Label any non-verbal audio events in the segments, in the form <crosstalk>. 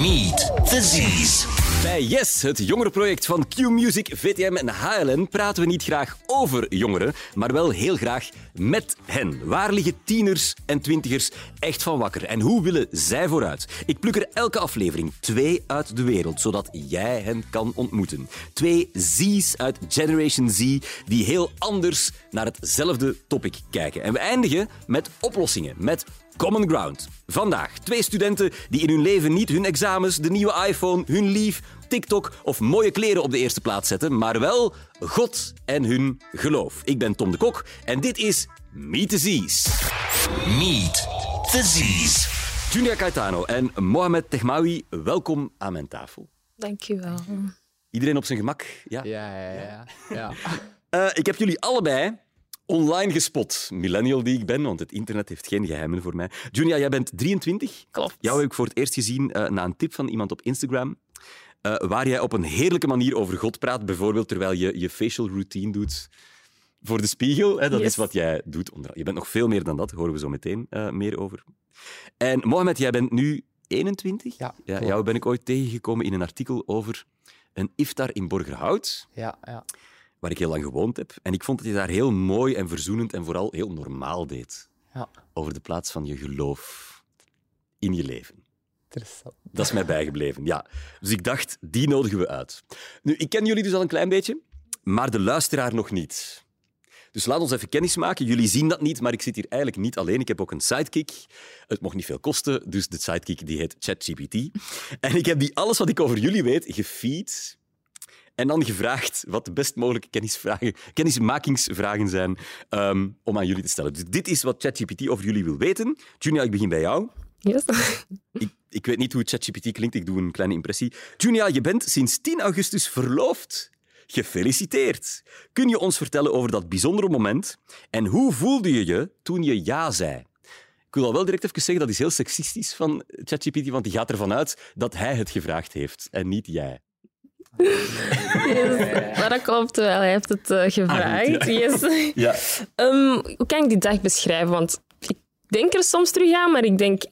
Meet the Z's. Bij Yes, het jongerenproject van Q-Music, VTM en HLN, praten we niet graag over jongeren, maar wel heel graag met hen. Waar liggen tieners en twintigers echt van wakker en hoe willen zij vooruit? Ik pluk er elke aflevering twee uit de wereld, zodat jij hen kan ontmoeten. Twee Z's uit Generation Z die heel anders naar hetzelfde topic kijken. En we eindigen met oplossingen, met Common Ground. Vandaag twee studenten die in hun leven niet hun examens, de nieuwe iPhone, hun lief, TikTok of mooie kleren op de eerste plaats zetten, maar wel God en hun geloof. Ik ben Tom de Kok en dit is Meet the Z's. Meet the Z's. Junia Caetano en Mohamed Tehmawi, welkom aan mijn tafel. Dankjewel. Iedereen op zijn gemak? Ja. Ja, ja, ja. ja. Eh, ik heb jullie allebei online gespot. Millennial die ik ben, want het internet heeft geen geheimen voor mij. Junia, jij bent 23. Klopt. Jou heb ik voor het eerst gezien eh, na een tip van iemand op Instagram. eh, waar jij op een heerlijke manier over God praat. Bijvoorbeeld terwijl je je facial routine doet voor de spiegel. Hè, dat Yes. is wat jij doet. Onder- Je bent nog veel meer dan dat, daar horen we zo meteen eh, meer over. En Mohamed, jij bent nu 21. Ja, ja, jou ben ik ooit tegengekomen in een artikel over een iftar in Borgerhout ja, ja. Waar ik heel lang gewoond heb. En ik vond dat je daar heel mooi en verzoenend en vooral heel normaal deed. ja. Over de plaats van je geloof in je leven. Interessant. Dat is mij bijgebleven, ja. Dus ik dacht, die nodigen we uit. Nu, ik ken jullie dus al een klein beetje, maar de luisteraar nog niet. Dus laat ons even kennis maken. Jullie zien dat niet, maar ik zit hier eigenlijk niet alleen. Ik heb ook een sidekick. Het mocht niet veel kosten, dus de sidekick die heet ChatGPT. En ik heb die alles wat ik over jullie weet gefeed en dan gevraagd wat de best mogelijke kennisvragen, kennismakingsvragen zijn ehm, om aan jullie te stellen. Dus dit is wat ChatGPT over jullie wil weten. Junia, ik begin bij jou. Yes. <laughs> Ik, ik weet niet hoe ChatGPT klinkt, ik doe een kleine impressie. Junia, je bent sinds 10 augustus verloofd. Gefeliciteerd. Kun je ons vertellen over dat bijzondere moment en hoe voelde je je toen je ja zei? Ik wil al wel direct even zeggen, dat is heel seksistisch van ChatGPT, want die gaat ervan uit dat hij het gevraagd heeft en niet jij. Yes. Maar dat klopt wel. Hij heeft het eh, gevraagd. Ah, yes. Ja. Ehm, hoe kan ik die dag beschrijven? Want ik denk er soms terug aan, maar ik denk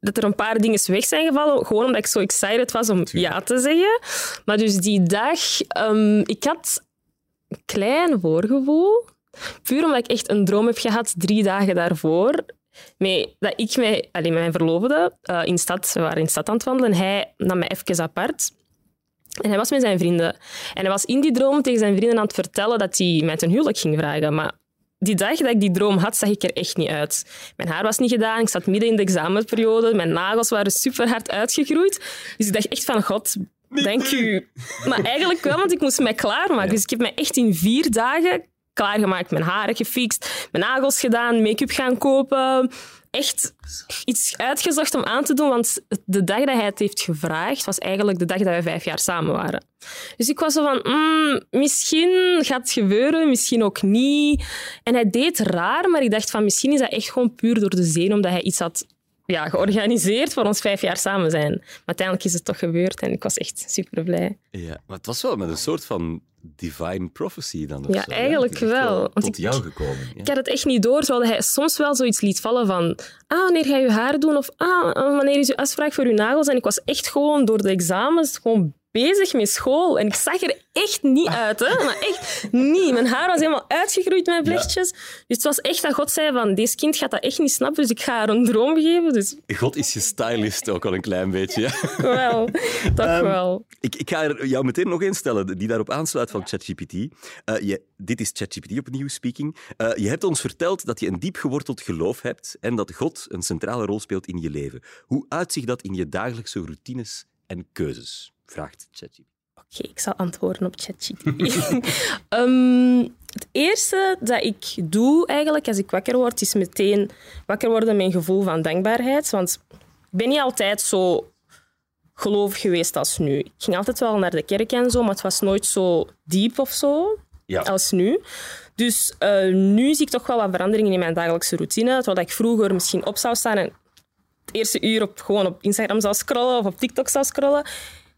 dat er een paar dingen weg zijn gevallen. Gewoon omdat ik zo excited was om ja te zeggen. Maar dus die dag, ehm, ik had een klein voorgevoel. Puur omdat ik echt een droom heb gehad drie dagen daarvoor. Mee, dat ik mij, alleen mijn verloofde eh, in stad, we waren in stad aan het wandelen. En hij nam mij even apart. En hij was met zijn vrienden. En hij was in die droom tegen zijn vrienden aan het vertellen dat hij mij ten huwelijk ging vragen. Maar die dag dat ik die droom had, zag ik er echt niet uit. Mijn haar was niet gedaan, ik zat midden in de examenperiode, mijn nagels waren super hard uitgegroeid. Dus ik dacht echt van, god, dank u. Maar eigenlijk wel, want ik moest mij klaarmaken. Dus ik heb mij echt in vier dagen klaargemaakt. Mijn haren gefixt, mijn nagels gedaan, make-up gaan kopen. Echt iets uitgezocht om aan te doen, want de dag dat hij het heeft gevraagd, was eigenlijk de dag dat wij vijf jaar samen waren. Dus ik was zo van, mm, misschien gaat het gebeuren, misschien ook niet. En hij deed raar, maar ik dacht van, misschien is dat echt gewoon puur door de zin, omdat hij iets had ja, georganiseerd voor ons vijf jaar samen zijn. Maar uiteindelijk is het toch gebeurd en ik was echt super blij. ja. Maar het was wel met een soort van divine prophecy dan. of Ja, zo, eigenlijk wel, want Tot ik- jou gekomen. Ja. Ik had het echt niet door, terwijl hij soms wel zoiets liet vallen van ah, wanneer ga je je haar doen? Of ah, wanneer is je afspraak voor je nagels? En ik was echt gewoon door de examens gewoon bezig met school. En ik zag er echt niet <laughs> uit, hè? maar echt niet. Mijn haar was helemaal uitgegroeid met vlechtjes. Dus het was echt dat God zei van, deze kind gaat dat echt niet snappen, dus ik ga haar een droom geven. Dus God is je stylist ook al een klein beetje. Ja. <laughs> wel, toch Ehm, wel. Ik, ik ga er jou meteen nog eens stellen, die daarop aansluit van ChatGPT. Eh, je, dit is ChatGPT opnieuw speaking. Eh, je hebt ons verteld dat je een diep geworteld geloof hebt en dat God een centrale rol speelt in je leven. Hoe uitzicht dat in je dagelijkse routines en keuzes? Vraagt ChatGPT. Oké, ik zal antwoorden op ChatGPT. <laughs> Ehm, het eerste dat ik doe eigenlijk als ik wakker word, is meteen wakker worden met een gevoel van dankbaarheid. Want ik ben niet altijd zo gelovig geweest als nu. Ik ging altijd wel naar de kerk en zo, maar het was nooit zo diep of zo Ja. als nu. Dus eh, nu zie ik toch wel wat veranderingen in mijn dagelijkse routine. Terwijl ik vroeger misschien op zou staan en het eerste uur op, gewoon op Instagram zou scrollen of op TikTok zou scrollen,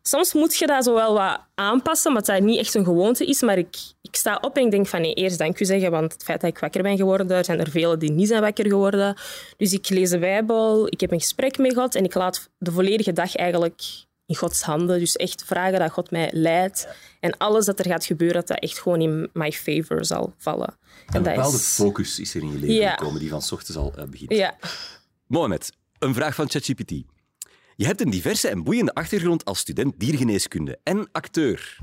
soms moet je dat zo wel wat aanpassen, omdat dat niet echt een gewoonte is. Maar ik, ik sta op en ik denk van nee, eerst dank u zeggen, want het feit dat ik wakker ben geworden, er zijn er velen die niet zijn wakker geworden. Dus ik lees de Bijbel, ik heb een gesprek met God en ik laat de volledige dag eigenlijk in Gods handen. Dus echt vragen dat God mij leidt. En alles dat er gaat gebeuren, dat dat echt gewoon in my favor zal vallen. Een En dat bepaalde is... focus is er in je leven Ja. gekomen die van 's ochtends al eh, begint. Ja. Mohamed, een vraag van ChatGPT. Je hebt een diverse en boeiende achtergrond als student diergeneeskunde en acteur.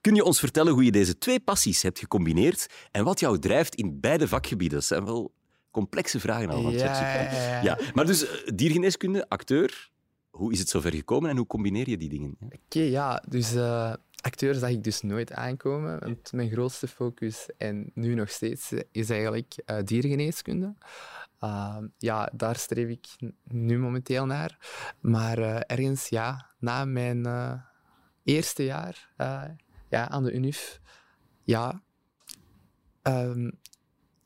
Kun je ons vertellen hoe je deze twee passies hebt gecombineerd en wat jou drijft in beide vakgebieden? Dat zijn wel complexe vragen al van Ja, ja, ja. Ja, maar dus eh, diergeneeskunde, acteur. Hoe is het zover gekomen en hoe combineer je die dingen? Oké, ja. Dus eh acteur zag ik dus nooit aankomen. Want mijn grootste focus, en nu nog steeds, is eigenlijk eh, diergeneeskunde. Uh, ja, daar streef ik nu momenteel naar. Maar eh, ergens, ja, na mijn eh, eerste jaar eh, ja, aan de UNIF, ja, ehm,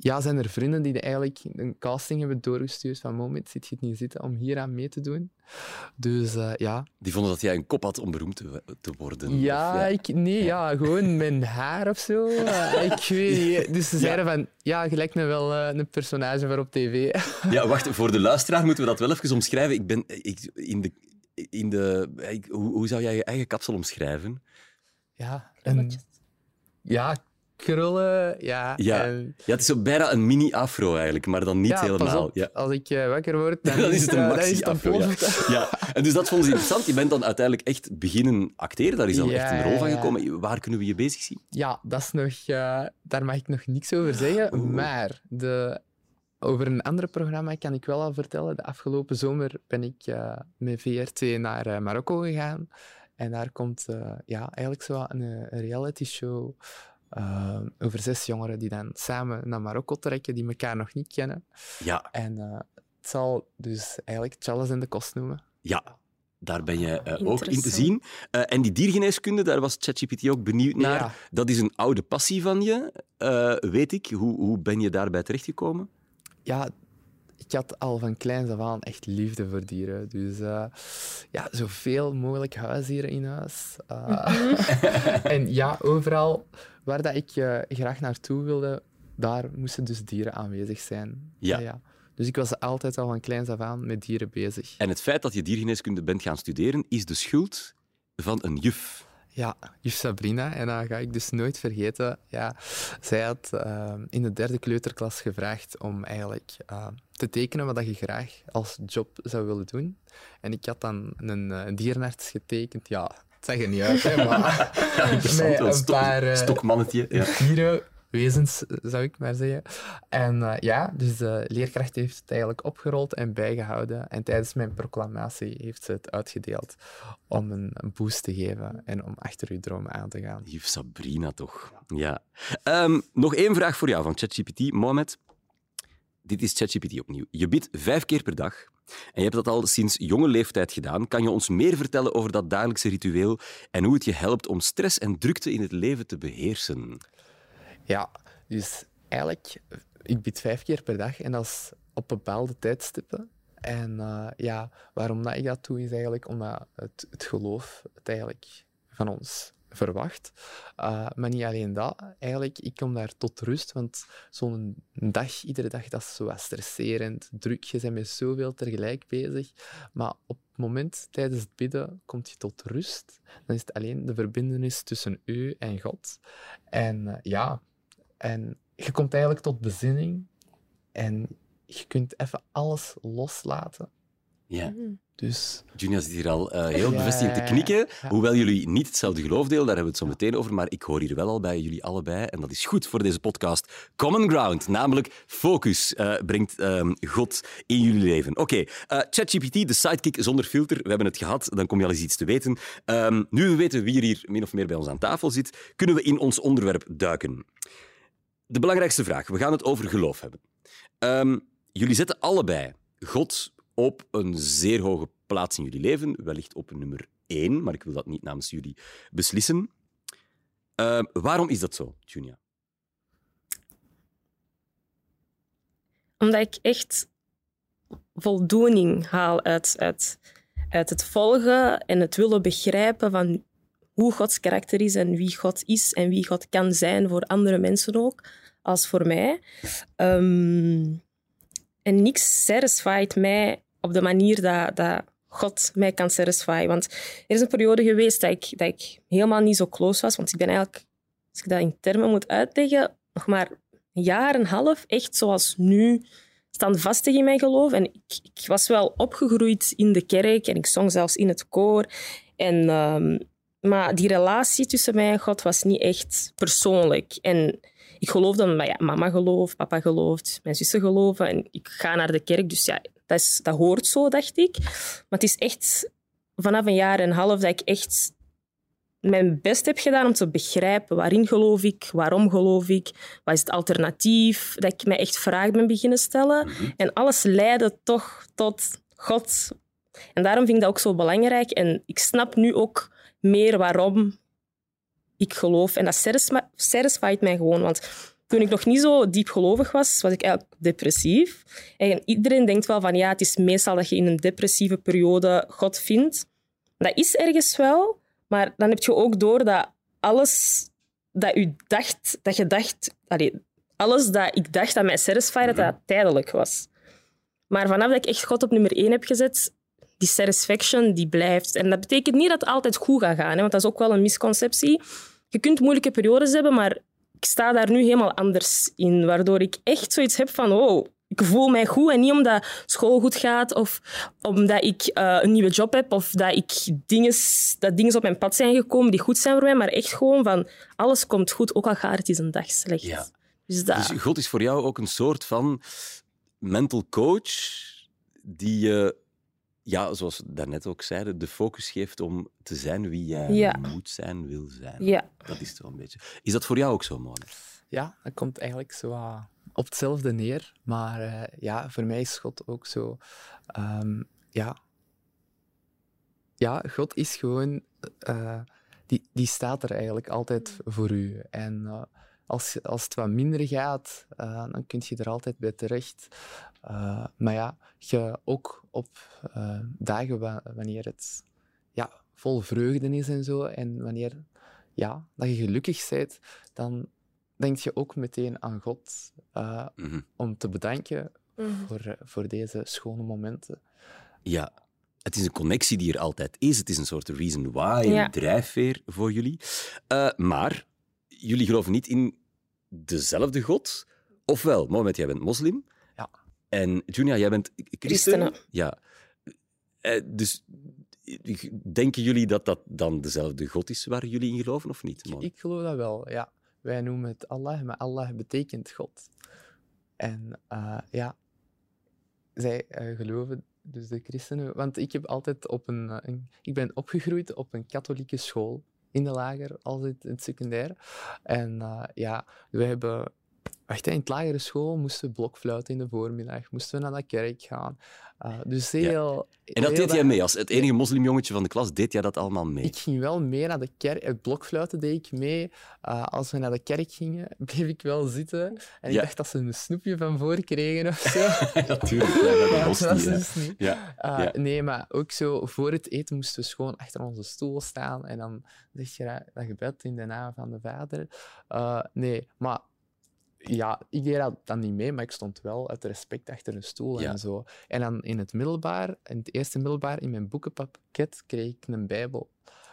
ja, zijn er vrienden die eigenlijk een casting hebben doorgestuurd van moment, zit je het niet zitten om hier aan mee te doen. Dus eh, ja, Die vonden dat jij een kop had om beroemd te, te worden. ja, Of Ik, nee, ja, gewoon <laughs> mijn haar of zo. Eh, ik weet niet. Dus ze zeiden van, ja, gelijk nou wel eh, een personage voor op tv. <laughs> Ja, wacht, voor de luisteraar moeten we dat wel even omschrijven. Ik ben ik, in de. In de ik- hoe, hoe zou jij je eigen kapsel omschrijven? Ja, en, ja krullen, ja. Ja. en- Ja, het is zo bijna een mini-afro eigenlijk, maar dan niet ja, helemaal. op, Ja. als ik eh, wakker word, dan, <laughs> Dan is het een eh, dan is het maxi-afro. <laughs> Ja. en dus dat vonden ze interessant. Je bent dan uiteindelijk echt beginnen acteren. Daar is dan echt een rol van gekomen. Waar kunnen we je bezig zien? Ja, dat is nog, eh, daar mag ik nog niks over zeggen. Oeh. Maar de, over een ander programma kan ik wel al vertellen. De afgelopen zomer ben ik met VRT naar Marokko gegaan. En daar komt ja, eigenlijk zo een, een reality show eh, over zes jongeren die dan samen naar Marokko trekken, die elkaar nog niet kennen. Ja, En eh, het zal dus eigenlijk Charles en de Kost noemen. ja. Daar ben je eh, ook in te zien. Eh, en die diergeneeskunde, daar was ChatGPT ook benieuwd naar. Ja. Dat is een oude passie van je, eh, weet ik. Hoe, hoe ben je daarbij terechtgekomen? ja, ik had al van kleins af aan echt liefde voor dieren. Dus eh, ja, zoveel mogelijk huisdieren in huis. Eh, <laughs> en ja, overal waar dat ik eh, graag naartoe wilde, daar moesten dus dieren aanwezig zijn. Ja. ja. Dus ik was altijd al van kleins af aan met dieren bezig. En het feit dat je diergeneeskunde bent gaan studeren, is de schuld van een juf. Ja, juf Sabrina, en dat ga ik dus nooit vergeten. Ja, zij had eh, in de derde kleuterklas gevraagd om eigenlijk eh, te tekenen wat dat je graag als job zou willen doen. En ik had dan een dierenarts getekend. Ja, het zag er niet uit, hè, maar <laughs> Interessant, een Stok- paar eh, stokmannetje. Ja. dierenwezens, zou ik maar zeggen. En eh, ja, dus de leerkracht heeft het eigenlijk opgerold en bijgehouden. En tijdens mijn proclamatie heeft ze het uitgedeeld om een boost te geven en om achter uw droom aan te gaan. Juf Sabrina, toch? Ja. Ehm, nog één vraag voor jou van ChatGPT. Mohamed, dit is ChatGPT opnieuw. Je bidt vijf keer per dag. En je hebt dat al sinds jonge leeftijd gedaan. Kan je ons meer vertellen over dat dagelijkse ritueel en hoe het je helpt om stress en drukte in het leven te beheersen? Ja, dus eigenlijk, ik bid vijf keer per dag en dat is op bepaalde tijdstippen. En eh, ja, waarom dat ik dat doe, is eigenlijk omdat het, het geloof het eigenlijk van ons verwacht. Eh, maar niet alleen dat, eigenlijk, ik kom daar tot rust, want zo'n dag, iedere dag, dat is zo stresserend, druk, je bent met zoveel tegelijk bezig. Maar op het moment, tijdens het bidden, kom je tot rust. Dan is het alleen de verbindenis tussen u en God. En eh, ja, en je komt eigenlijk tot bezinning en je kunt even alles loslaten. Ja. Dus Junia zit hier al eh, heel Ja, bevestigend te ja, knikken. ja. Hoewel jullie niet hetzelfde geloof delen, daar hebben we het zo meteen over. Maar ik hoor hier wel al bij jullie allebei. En dat is goed voor deze podcast. Common ground, namelijk focus, eh, brengt ehm, God in jullie leven. Oké, eh, ChatGPT, de sidekick zonder filter. We hebben het gehad, dan kom je al eens iets te weten. Ehm, nu we weten wie er hier min of meer bij ons aan tafel zit, kunnen we in ons onderwerp duiken. De belangrijkste vraag, we gaan het over geloof hebben. Ehm, jullie zetten allebei God op een zeer hoge plaats in jullie leven, wellicht op nummer één, maar ik wil dat niet namens jullie beslissen. Ehm, waarom is dat zo, Junia? Omdat ik echt voldoening haal uit, uit, uit het volgen en het willen begrijpen van hoe Gods karakter is en wie God is en wie God kan zijn voor andere mensen ook, als voor mij. Ehm, en niks satisfied mij op de manier dat, dat God mij kan satisfyen. Want er is een periode geweest dat ik, dat ik helemaal niet zo close was. Want ik ben eigenlijk, als ik dat in termen moet uitleggen, nog maar een jaar en een half echt zoals nu standvastig in mijn geloof. En ik, ik was wel opgegroeid in de kerk en ik zong zelfs in het koor. En, ehm, maar die relatie tussen mij en God was niet echt persoonlijk. En ik geloofde dat ja, mama gelooft, papa gelooft, mijn zussen geloven. En ik ga naar de kerk, dus ja, dat, is, dat hoort zo, dacht ik. Maar het is echt vanaf een jaar en een half dat ik echt mijn best heb gedaan om te begrijpen waarin geloof ik, waarom geloof ik, wat is het alternatief, dat ik mij echt vragen ben beginnen stellen. Mhm. En alles leidde toch tot God. En daarom vind ik dat ook zo belangrijk. En ik snap nu ook meer waarom ik geloof. En dat satisfied mij gewoon. Want toen ik nog niet zo diep gelovig was, was ik eigenlijk depressief. En iedereen denkt wel van ja, het is meestal dat je in een depressieve periode God vindt. Dat is ergens wel, maar dan heb je ook door dat alles dat u dacht, dat je dacht, allee, alles dat ik dacht dat mij satisfied, dat dat tijdelijk was. Maar vanaf dat ik echt God op nummer één heb gezet, die satisfaction die blijft. En dat betekent niet dat het altijd goed gaat gaan, hè, want dat is ook wel een misconceptie. Je kunt moeilijke periodes hebben, maar ik sta daar nu helemaal anders in, waardoor ik echt zoiets heb van, oh, ik voel mij goed en niet omdat school goed gaat of omdat ik eh, een nieuwe job heb of dat, ik dingen, dat dingen op mijn pad zijn gekomen die goed zijn voor mij, maar echt gewoon van, alles komt goed, ook al gaat het eens een dag slecht. Ja. Dus dat... Dus God is voor jou ook een soort van mental coach die je, ja, zoals we daarnet ook zeiden, de focus geeft om te zijn wie jij Ja. moet zijn, wil zijn. Ja. Dat is het wel een beetje. Is dat voor jou ook zo, Mona? Ja, dat komt eigenlijk zo ah, op hetzelfde neer. Maar eh, ja, voor mij is God ook zo. ehm, ja. ja, God is gewoon. eh, die, die staat er eigenlijk altijd voor u. En eh, als, als het wat minder gaat, eh, dan kun je er altijd bij terecht. Eh, maar ja, je ook op eh, dagen wa- wanneer het ja, vol vreugde is en zo, en wanneer ja, dat je gelukkig bent, dan denk je ook meteen aan God eh, Mhm. om te bedanken Mhm. voor, voor deze schone momenten. Ja, het is een connectie die er altijd is. Het is een soort reason why, Ja. een drijfveer voor jullie. Eh, maar jullie geloven niet in dezelfde God. Ofwel, Mohamed, jij bent moslim. Ja. En Junia, jij bent christen. Christenen. Ja. Eh, dus denken jullie dat dat dan dezelfde God is waar jullie in geloven, of niet? Ik geloof dat wel, ja. Wij noemen het Allah, maar Allah betekent God. En eh, ja, zij eh, geloven, dus de christenen... Want ik heb altijd op een, een... Ik ben opgegroeid op een katholieke school. In de lager, als in het secundair. En eh, ja, we hebben... Wacht, in het lagere school moesten we blokfluiten in de voormiddag. Moesten we naar de kerk gaan. Eh, dus heel... En dat deed jij mee. Als het enige moslimjongetje van de klas deed jij dat allemaal mee. ik ging wel mee naar de kerk. Het blokfluiten deed ik mee. Uh, als we naar de kerk gingen, <laughs> bleef ik wel zitten. En Ja. ik dacht dat ze een snoepje van voor kregen of zo. <laughs> Natuurlijk. Ja, was dat was niet, dus niet. Ja. Uh, Ja. Nee, maar ook zo voor het eten moesten we gewoon achter onze stoel staan. En dan zeg je dat, gebed in de naam van de vader. Nee, maar ja, ik deed dat dan niet mee, maar ik stond wel uit respect achter een stoel Ja. en zo. En dan in het middelbaar, in het eerste middelbaar, in mijn boekenpakket kreeg ik een Bijbel.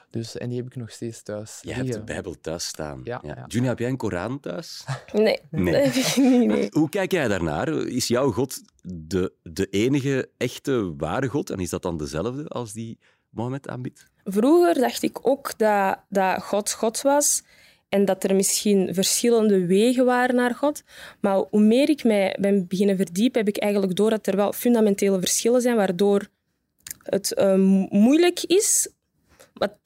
Dus, en die heb ik nog steeds thuis. Je hebt de. Bijbel thuis staan. Ja, ja. Heb jij een Koran thuis? <laughs> Nee, Nee. dat heb ik niet. Nee. <laughs> Hoe kijk jij daarnaar? Is jouw God de, de enige echte ware God? En is dat dan dezelfde als die Mohammed aanbiedt? Vroeger dacht ik ook dat, dat God God was en dat er misschien verschillende wegen waren naar God. Maar hoe meer ik mij ben beginnen verdiepen, heb ik eigenlijk door dat er wel fundamentele verschillen zijn, waardoor het eh, moeilijk is wat-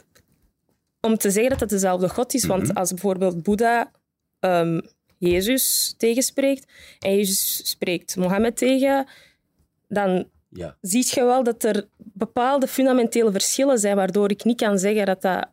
om te zeggen dat het dezelfde God is. Want als bijvoorbeeld Boeddha ehm, Jezus tegenspreekt en Jezus spreekt Mohammed tegen, dan Ja. zie je wel dat er bepaalde fundamentele verschillen zijn, waardoor ik niet kan zeggen dat dat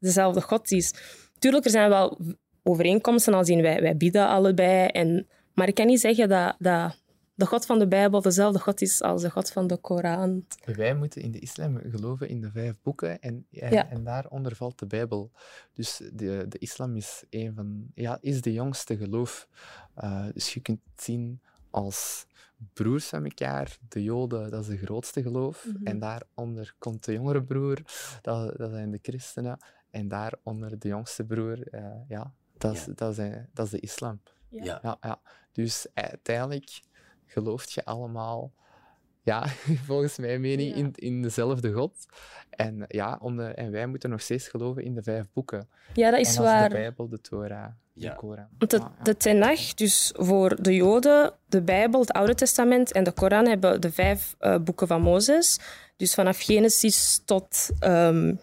dezelfde God is. Tuurlijk, er zijn wel overeenkomsten, als in wij, wij bieden allebei, en, maar ik kan niet zeggen dat, dat, de God van de Bijbel dezelfde God is als de God van de Koran. Wij moeten in de islam geloven in de vijf boeken en, en, Ja. en daaronder valt de Bijbel. Dus de, de islam is, een van, ja, is de jongste geloof. Eh, dus je kunt het zien als broers van elkaar. De Joden, dat is de grootste geloof. Mhm. En daaronder komt de jongere broer, dat, dat zijn de christenen. En daaronder de jongste broer, eh, ja, dat is, Ja. Dat, is, dat is de islam. Ja. Ja, ja. Dus uiteindelijk gelooft je allemaal, ja, <laughs> volgens mijn mening, Ja. in, in dezelfde God. En, ja, om de, en wij moeten nog steeds geloven in de vijf boeken. Ja, dat is dat waar. de Bijbel, de Torah, Ja. de Koran. Want de, ja. de Tenach, dus voor de Joden, de Bijbel, het Oude Testament en de Koran hebben de vijf eh, boeken van Mozes. Dus vanaf Genesis tot. ehm,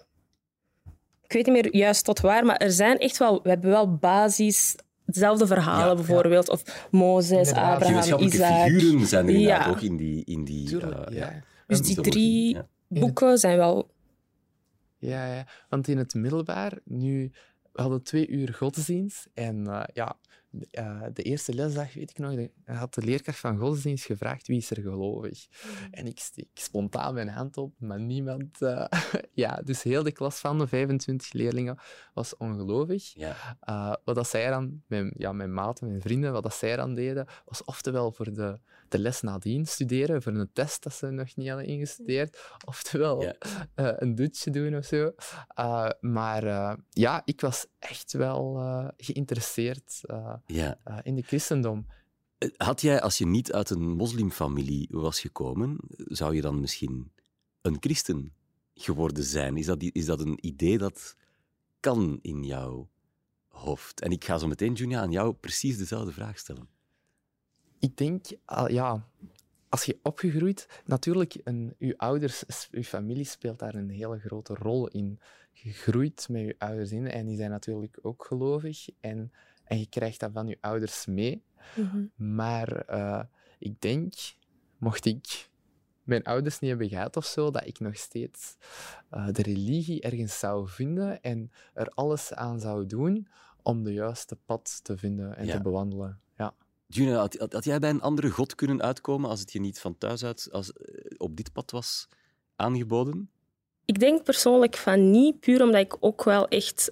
ik weet niet meer juist tot waar, maar er zijn echt wel. We hebben wel basis. Dezelfde verhalen Ja, bijvoorbeeld. Of Mozes, Inderdaad. Abraham, Isaac. figuren zijn er inderdaad Ja. ook in die... In die Tuurlijk, eh, ja. Dus die drie ja. boeken zijn wel. Ja, ja, want in het middelbaar, nu, we hadden twee uur godsdienst. En eh, ja, de, de eerste lesdag, weet ik nog, de, had de leerkracht van godsdienst gevraagd wie is er gelovig. En ik steek spontaan mijn hand op, maar niemand... eh, <laughs> ja, dus heel de klas van de 25 leerlingen was ongelovig. Ja. Eh, wat dat zij dan, mijn, ja, mijn maten, mijn vrienden, wat dat zij dan deden, was oftewel voor de, de les nadien studeren, voor een test dat ze nog niet hadden ingestudeerd, <laughs> oftewel Ja. eh, een dutje doen of zo. Eh, maar eh, ja, ik was echt wel geïnteresseerd ja. in de christendom. Had jij, als je niet uit een moslimfamilie was gekomen, zou je dan misschien een christen geworden zijn? Is dat, is dat een idee dat kan in jouw hoofd? En ik ga zo meteen, Junia, aan jou precies dezelfde vraag stellen. Ik denk, ah, ja, als je opgegroeid, natuurlijk, een, je ouders, je familie speelt daar een hele grote rol in. Je groeit met je ouders in en die zijn natuurlijk ook gelovig en, en je krijgt dat van je ouders mee. Maar eh, ik denk, mocht ik mijn ouders niet hebben gehad of zo, dat ik nog steeds eh, de religie ergens zou vinden en er alles aan zou doen om de juiste pad te vinden en Ja. te bewandelen. Ja. Junia, had, jij bij een andere god kunnen uitkomen als het je niet van thuis uit als, eh, op dit pad was aangeboden? Ik denk persoonlijk van niet, puur omdat ik ook wel echt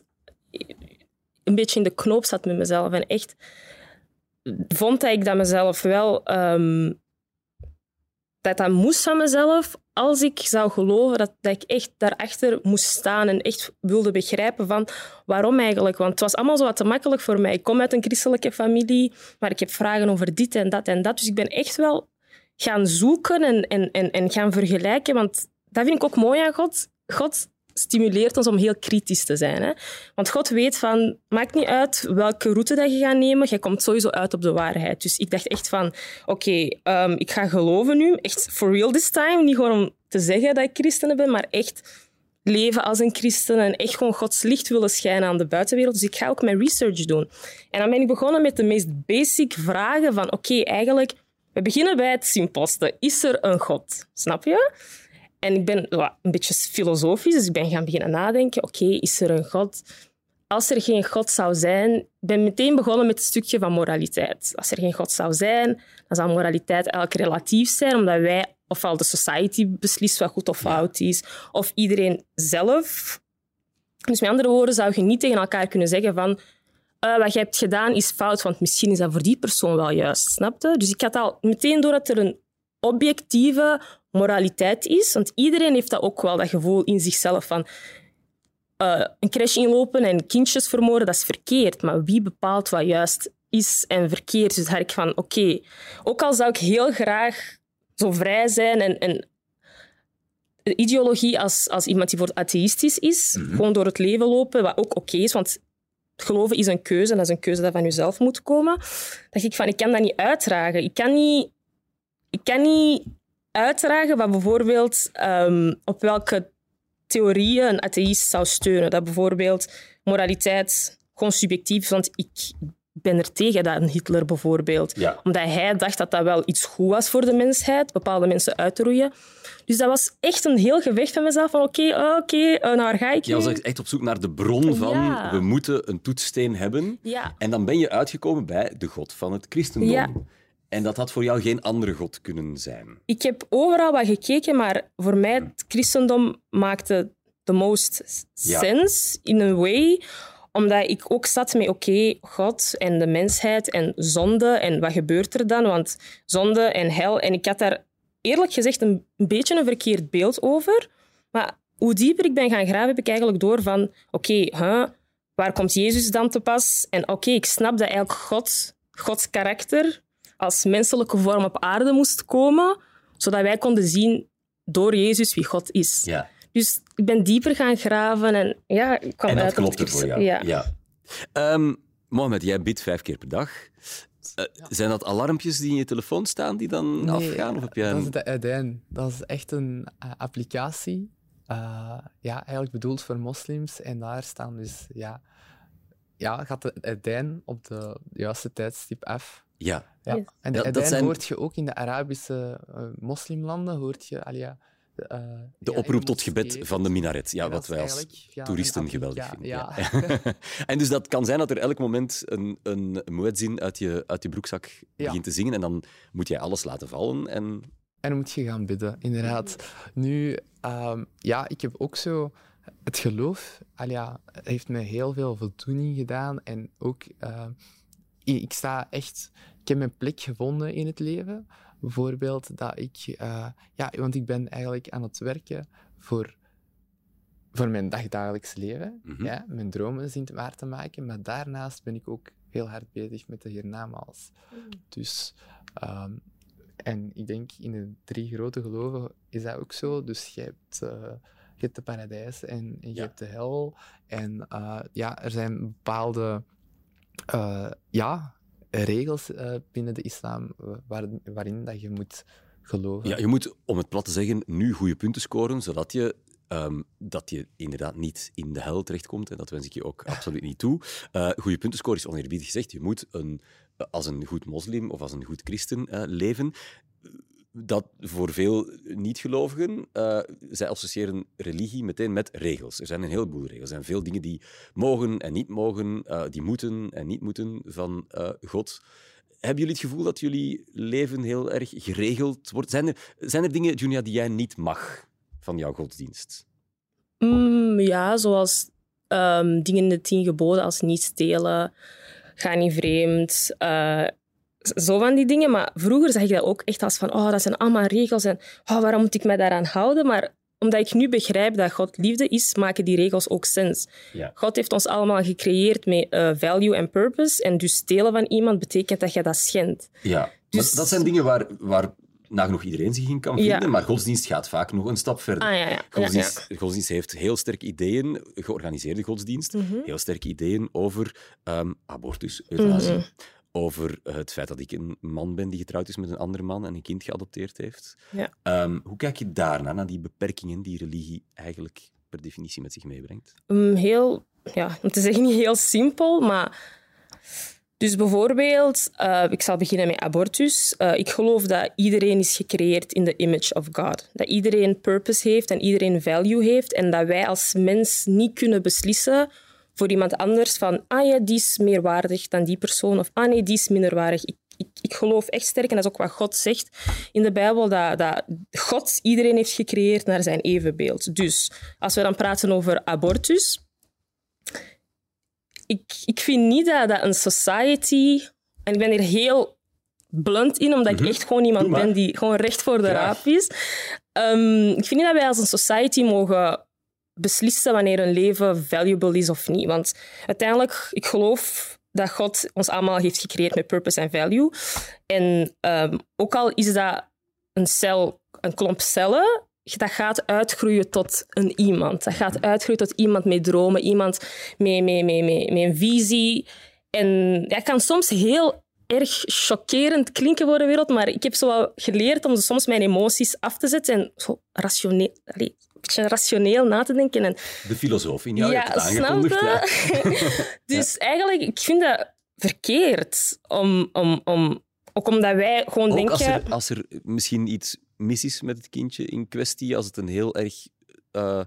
een beetje in de knoop zat met mezelf. En echt vond ik dat mezelf wel... ehm, dat dat moest van mezelf als ik zou geloven dat, ik echt daarachter moest staan en echt wilde begrijpen van waarom eigenlijk. Want het was allemaal zo wat te makkelijk voor mij. Ik kom uit een christelijke familie, maar ik heb vragen over dit en dat en dat. Dus ik ben echt wel gaan zoeken en, en, en, en gaan vergelijken. Want dat vind ik ook mooi aan God. God stimuleert ons om heel kritisch te zijn. Hè? Want God weet van, maakt niet uit welke route dat je gaat nemen, je komt sowieso uit op de waarheid. Dus ik dacht echt van, oké, ehm, ik ga geloven nu, echt for real this time. Niet gewoon om te zeggen dat ik christen ben, maar echt leven als een christen en echt gewoon Gods licht willen schijnen aan de buitenwereld. Dus ik ga ook mijn research doen. En dan ben ik begonnen met de meest basic vragen van, oké, eigenlijk, we beginnen bij het simpelste. Is er een God? Snap je? En ik ben een beetje filosofisch, dus ik ben gaan beginnen nadenken. Oké, is er een God? Als er geen God zou zijn... Ik ben meteen begonnen met het stukje van moraliteit. Als er geen God zou zijn, dan zou moraliteit eigenlijk relatief zijn, omdat wij, ofwel de society beslist wat goed of fout is, of iedereen zelf. Dus met andere woorden zou je niet tegen elkaar kunnen zeggen van eh, wat je hebt gedaan is fout, want misschien is dat voor die persoon wel juist, snapte? Dus ik had al meteen door dat er een objectieve moraliteit is, want iedereen heeft dat ook wel, dat gevoel in zichzelf van eh, een crash inlopen en kindjes vermoorden, dat is verkeerd. Maar wie bepaalt wat juist is en verkeerd? Dus daar ik van, oké, ook al zou ik heel graag zo vrij zijn en, en de ideologie als, als iemand die voor atheïstisch is, gewoon door het leven lopen, wat ook oké is, want geloven is een keuze en dat is een keuze dat van jezelf moet komen. dacht ik van, ik kan dat niet uitdragen. Ik kan niet, ik kan niet uitdragen wat bijvoorbeeld ehm, op welke theorieën een atheïst zou steunen. Dat bijvoorbeeld moraliteit gewoon subjectief is, want ik ben er tegen dat een Hitler bijvoorbeeld. Ja. Omdat hij dacht dat dat wel iets goed was voor de mensheid, bepaalde mensen uit te roeien. Dus dat was echt een heel gevecht van mezelf van oké, eh, oké, eh, naar waar ga ik Je was echt op zoek naar de bron van Ja. we moeten een toetssteen hebben. Ja. En dan ben je uitgekomen bij de god van het christendom. En dat had voor jou geen andere god kunnen zijn. Ik heb overal wat gekeken, maar voor mij het christendom maakte the most Ja. sense in a way omdat ik ook zat met, oké, God en de mensheid en zonde en wat gebeurt er dan? Want zonde en hel. En ik had daar eerlijk gezegd een, een beetje een verkeerd beeld over. Maar hoe dieper ik ben gaan graven, heb ik eigenlijk door van, oké, huh, waar komt Jezus dan te pas? En oké, ik snap dat eigenlijk God, Gods karakter als menselijke vorm op aarde moest komen, zodat wij konden zien door Jezus wie God is. Ja. Dus ik ben dieper gaan graven en ja, ik kwam En dat uit op het voor jou. Ja. Ehm, Mohamed, jij bidt vijf keer per dag. Eh, Zijn dat alarmpjes die in je telefoon staan die dan afgaan? Of heb jij dat is de Uitein. Dat is echt een eh, applicatie. eh, ja, eigenlijk bedoeld voor moslims. En daar staan dus, ja, ja gaat de Uitein op de juiste tijdstip af. Ja. Ja. Yes. En de Ja, dat zijn- hoort je ook in de Arabische eh, moslimlanden, hoort je, al ja, eh, De ja, oproep tot gebed van de minaret. Ja, wat wij als toeristen geweldig vinden. Ja. <laughs> en dus dat kan zijn dat er elk moment een, een muezzin uit je, uit je broekzak begint te zingen en dan moet jij alles laten vallen. En... En dan moet je gaan bidden, inderdaad. Nu, ehm, ja, ik heb ook zo... Het geloof al ja, heeft me heel veel voldoening gedaan. En ook, eh, ik sta echt... Ik heb mijn plek gevonden in het leven. Bijvoorbeeld dat ik... eh, ja, want ik ben eigenlijk aan het werken voor, voor mijn dagdagelijks leven. Mhm. ja, mijn dromen zien waar te maken. Maar daarnaast ben ik ook heel hard bezig met de hiernamaals. Dus... ehm, en ik denk in de drie grote geloven is dat ook zo. Dus je hebt, eh, je hebt de paradijs en, en je Ja. hebt de hel. En eh, ja, er zijn bepaalde eh, ja, regels eh, binnen de islam waar, waarin dat je moet geloven. Ja, je moet, om het plat te zeggen, nu goede punten scoren, zodat je, ehm, dat je inderdaad niet in de hel terechtkomt. En dat wens ik je ook absoluut niet toe. Eh goede punten scoren is oneerbiedig gezegd. Je moet een, als een goed moslim of als een goed christen leven. Dat voor veel niet-gelovigen, eh, zij associëren religie meteen met regels. Er zijn een heleboel regels. Er zijn veel dingen die mogen en niet mogen, eh, die moeten en niet moeten van eh, God. Hebben jullie het gevoel dat jullie leven heel erg geregeld wordt? Zijn er, zijn er dingen, Junia, die jij niet mag van jouw godsdienst? Mm, ja, zoals ehm, dingen in de tien geboden als niet stelen, ga niet vreemd, zo van die dingen. Maar vroeger zag ik dat ook echt als van, oh, dat zijn allemaal regels en oh, waarom moet ik mij daaraan houden? Maar omdat ik nu begrijp dat God liefde is, maken die regels ook sens. Ja. God heeft ons allemaal gecreëerd met eh, value en purpose. En dus stelen van iemand betekent dat je dat schendt. Ja, Dus- dat zijn dingen waar, waar nagenoeg iedereen zich in kan Ja. vinden, maar godsdienst gaat vaak nog een stap verder. Ah ja, ja. ja, Godsdienst, godsdienst heeft heel sterke ideeën, georganiseerde godsdienst, Mhm. heel sterke ideeën over ehm, abortus, euthanasie, Mhm. Over het feit dat ik een man ben die getrouwd is met een andere man en een kind geadopteerd heeft. Ja. Ehm, hoe kijk je daarna, naar die beperkingen die religie eigenlijk per definitie met zich meebrengt? Mm, heel, ja, om te zeggen <laughs> niet heel simpel, maar... Dus bijvoorbeeld, eh, ik zal beginnen met abortus. Eh, ik geloof dat iedereen is gecreëerd in the image of God. Dat iedereen purpose heeft en iedereen value heeft. En dat wij als mens niet kunnen beslissen voor iemand anders van ah ja, die is meer waardig dan die persoon. Of ah nee, die is minder waardig. Ik, ik, ik geloof echt sterk, en dat is ook wat God zegt in de Bijbel, dat, dat God iedereen heeft gecreëerd naar zijn evenbeeld. Dus als we dan praten over abortus, ik, ik vind niet dat, dat een society... En ik ben hier heel blunt in, omdat ik echt gewoon iemand Mhm. Ben die gewoon recht voor de Graag. raap is. Ehm, ik vind niet dat wij als een society mogen beslissen wanneer een leven valuable is of niet. Want uiteindelijk, ik geloof dat God ons allemaal heeft gecreëerd met purpose en value. En ehm, ook al is dat een cel, een klomp cellen, dat gaat uitgroeien tot een iemand. Dat gaat uitgroeien tot iemand met dromen, iemand met, met, met, met, een visie. En dat kan soms heel erg chockerend klinken voor de wereld, maar ik heb zo wel geleerd om soms mijn emoties af te zetten en zo rationeel, beetje rationeel na te denken. En De filosoof in jou, je hebt het snap aangekondigd. Ja. je? <laughs> <laughs> dus eigenlijk, ik vind dat verkeerd. Om, om, om, ook omdat wij gewoon Ook denken... als er, als er misschien iets mis is met het kindje in kwestie, als het een heel erg eh,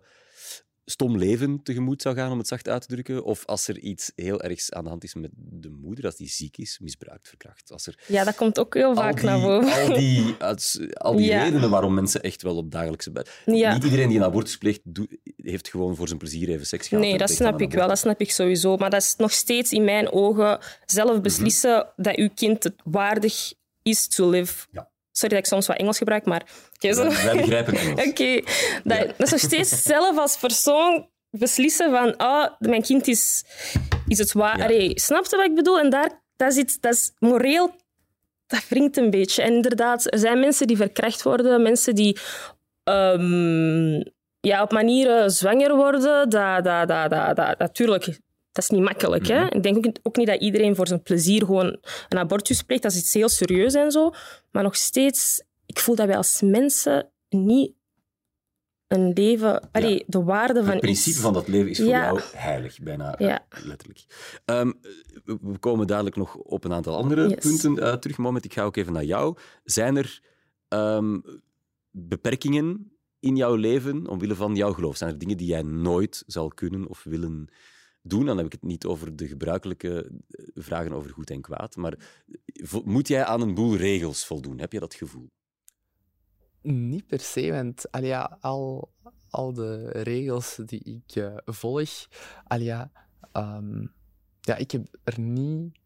stom leven tegemoet zou gaan, om het zacht uit te drukken. Of als er iets heel ergs aan de hand is met de moeder, als die ziek is, misbruikt, verkracht. Als er Ja, dat komt ook heel vaak die, naar boven. al die, <laughs> al die Ja. redenen waarom mensen echt wel op dagelijkse... Ja. Niet iedereen die een abortus pleegt, doet- heeft gewoon voor zijn plezier even seks gehad. Nee, dat snap ik wel. Dat snap ik sowieso. Maar dat is nog steeds in mijn ogen zelf beslissen dat uw kind het waardig is to live. Ja. Sorry dat ik soms wat Engels gebruik, maar... Zo- Wij, wij begrijpen het Engels. <laughs> Oké, dat, dat is nog steeds <laughs> zelf als persoon beslissen van ah, mijn kind is, is het waar. Ja. Allee, snap je wat ik bedoel? En daar, dat, is iets, dat is moreel, dat wringt een beetje. En inderdaad, er zijn mensen die verkracht worden, mensen die ehm, ja, op manieren zwanger worden. Dat, dat, dat, dat, dat, natuurlijk, dat is niet makkelijk. hè? Ik denk ook, ook niet dat iedereen voor zijn plezier gewoon een abortus pleegt. Dat is iets heel serieus en zo. Maar nog steeds, ik voel dat wij als mensen niet een leven... Allee, de waarde van Het principe iets... van dat leven is voor Ja. jou heilig, bijna eh, Ja. letterlijk. Ehm, we komen dadelijk nog op een aantal andere Yes. punten eh, terug. Moment, ik ga ook even naar jou. Zijn er ehm, beperkingen in jouw leven omwille van jouw geloof? Zijn er dingen die jij nooit zal kunnen of willen doen? Dan heb ik het niet over de gebruikelijke eh, vragen over goed en kwaad, maar vo- moet jij aan een boel regels voldoen? Heb je dat gevoel? Niet per se, want allee, ja, al, al de regels die ik eh, volg, allee, ja, ehm, ja, ik heb er niet...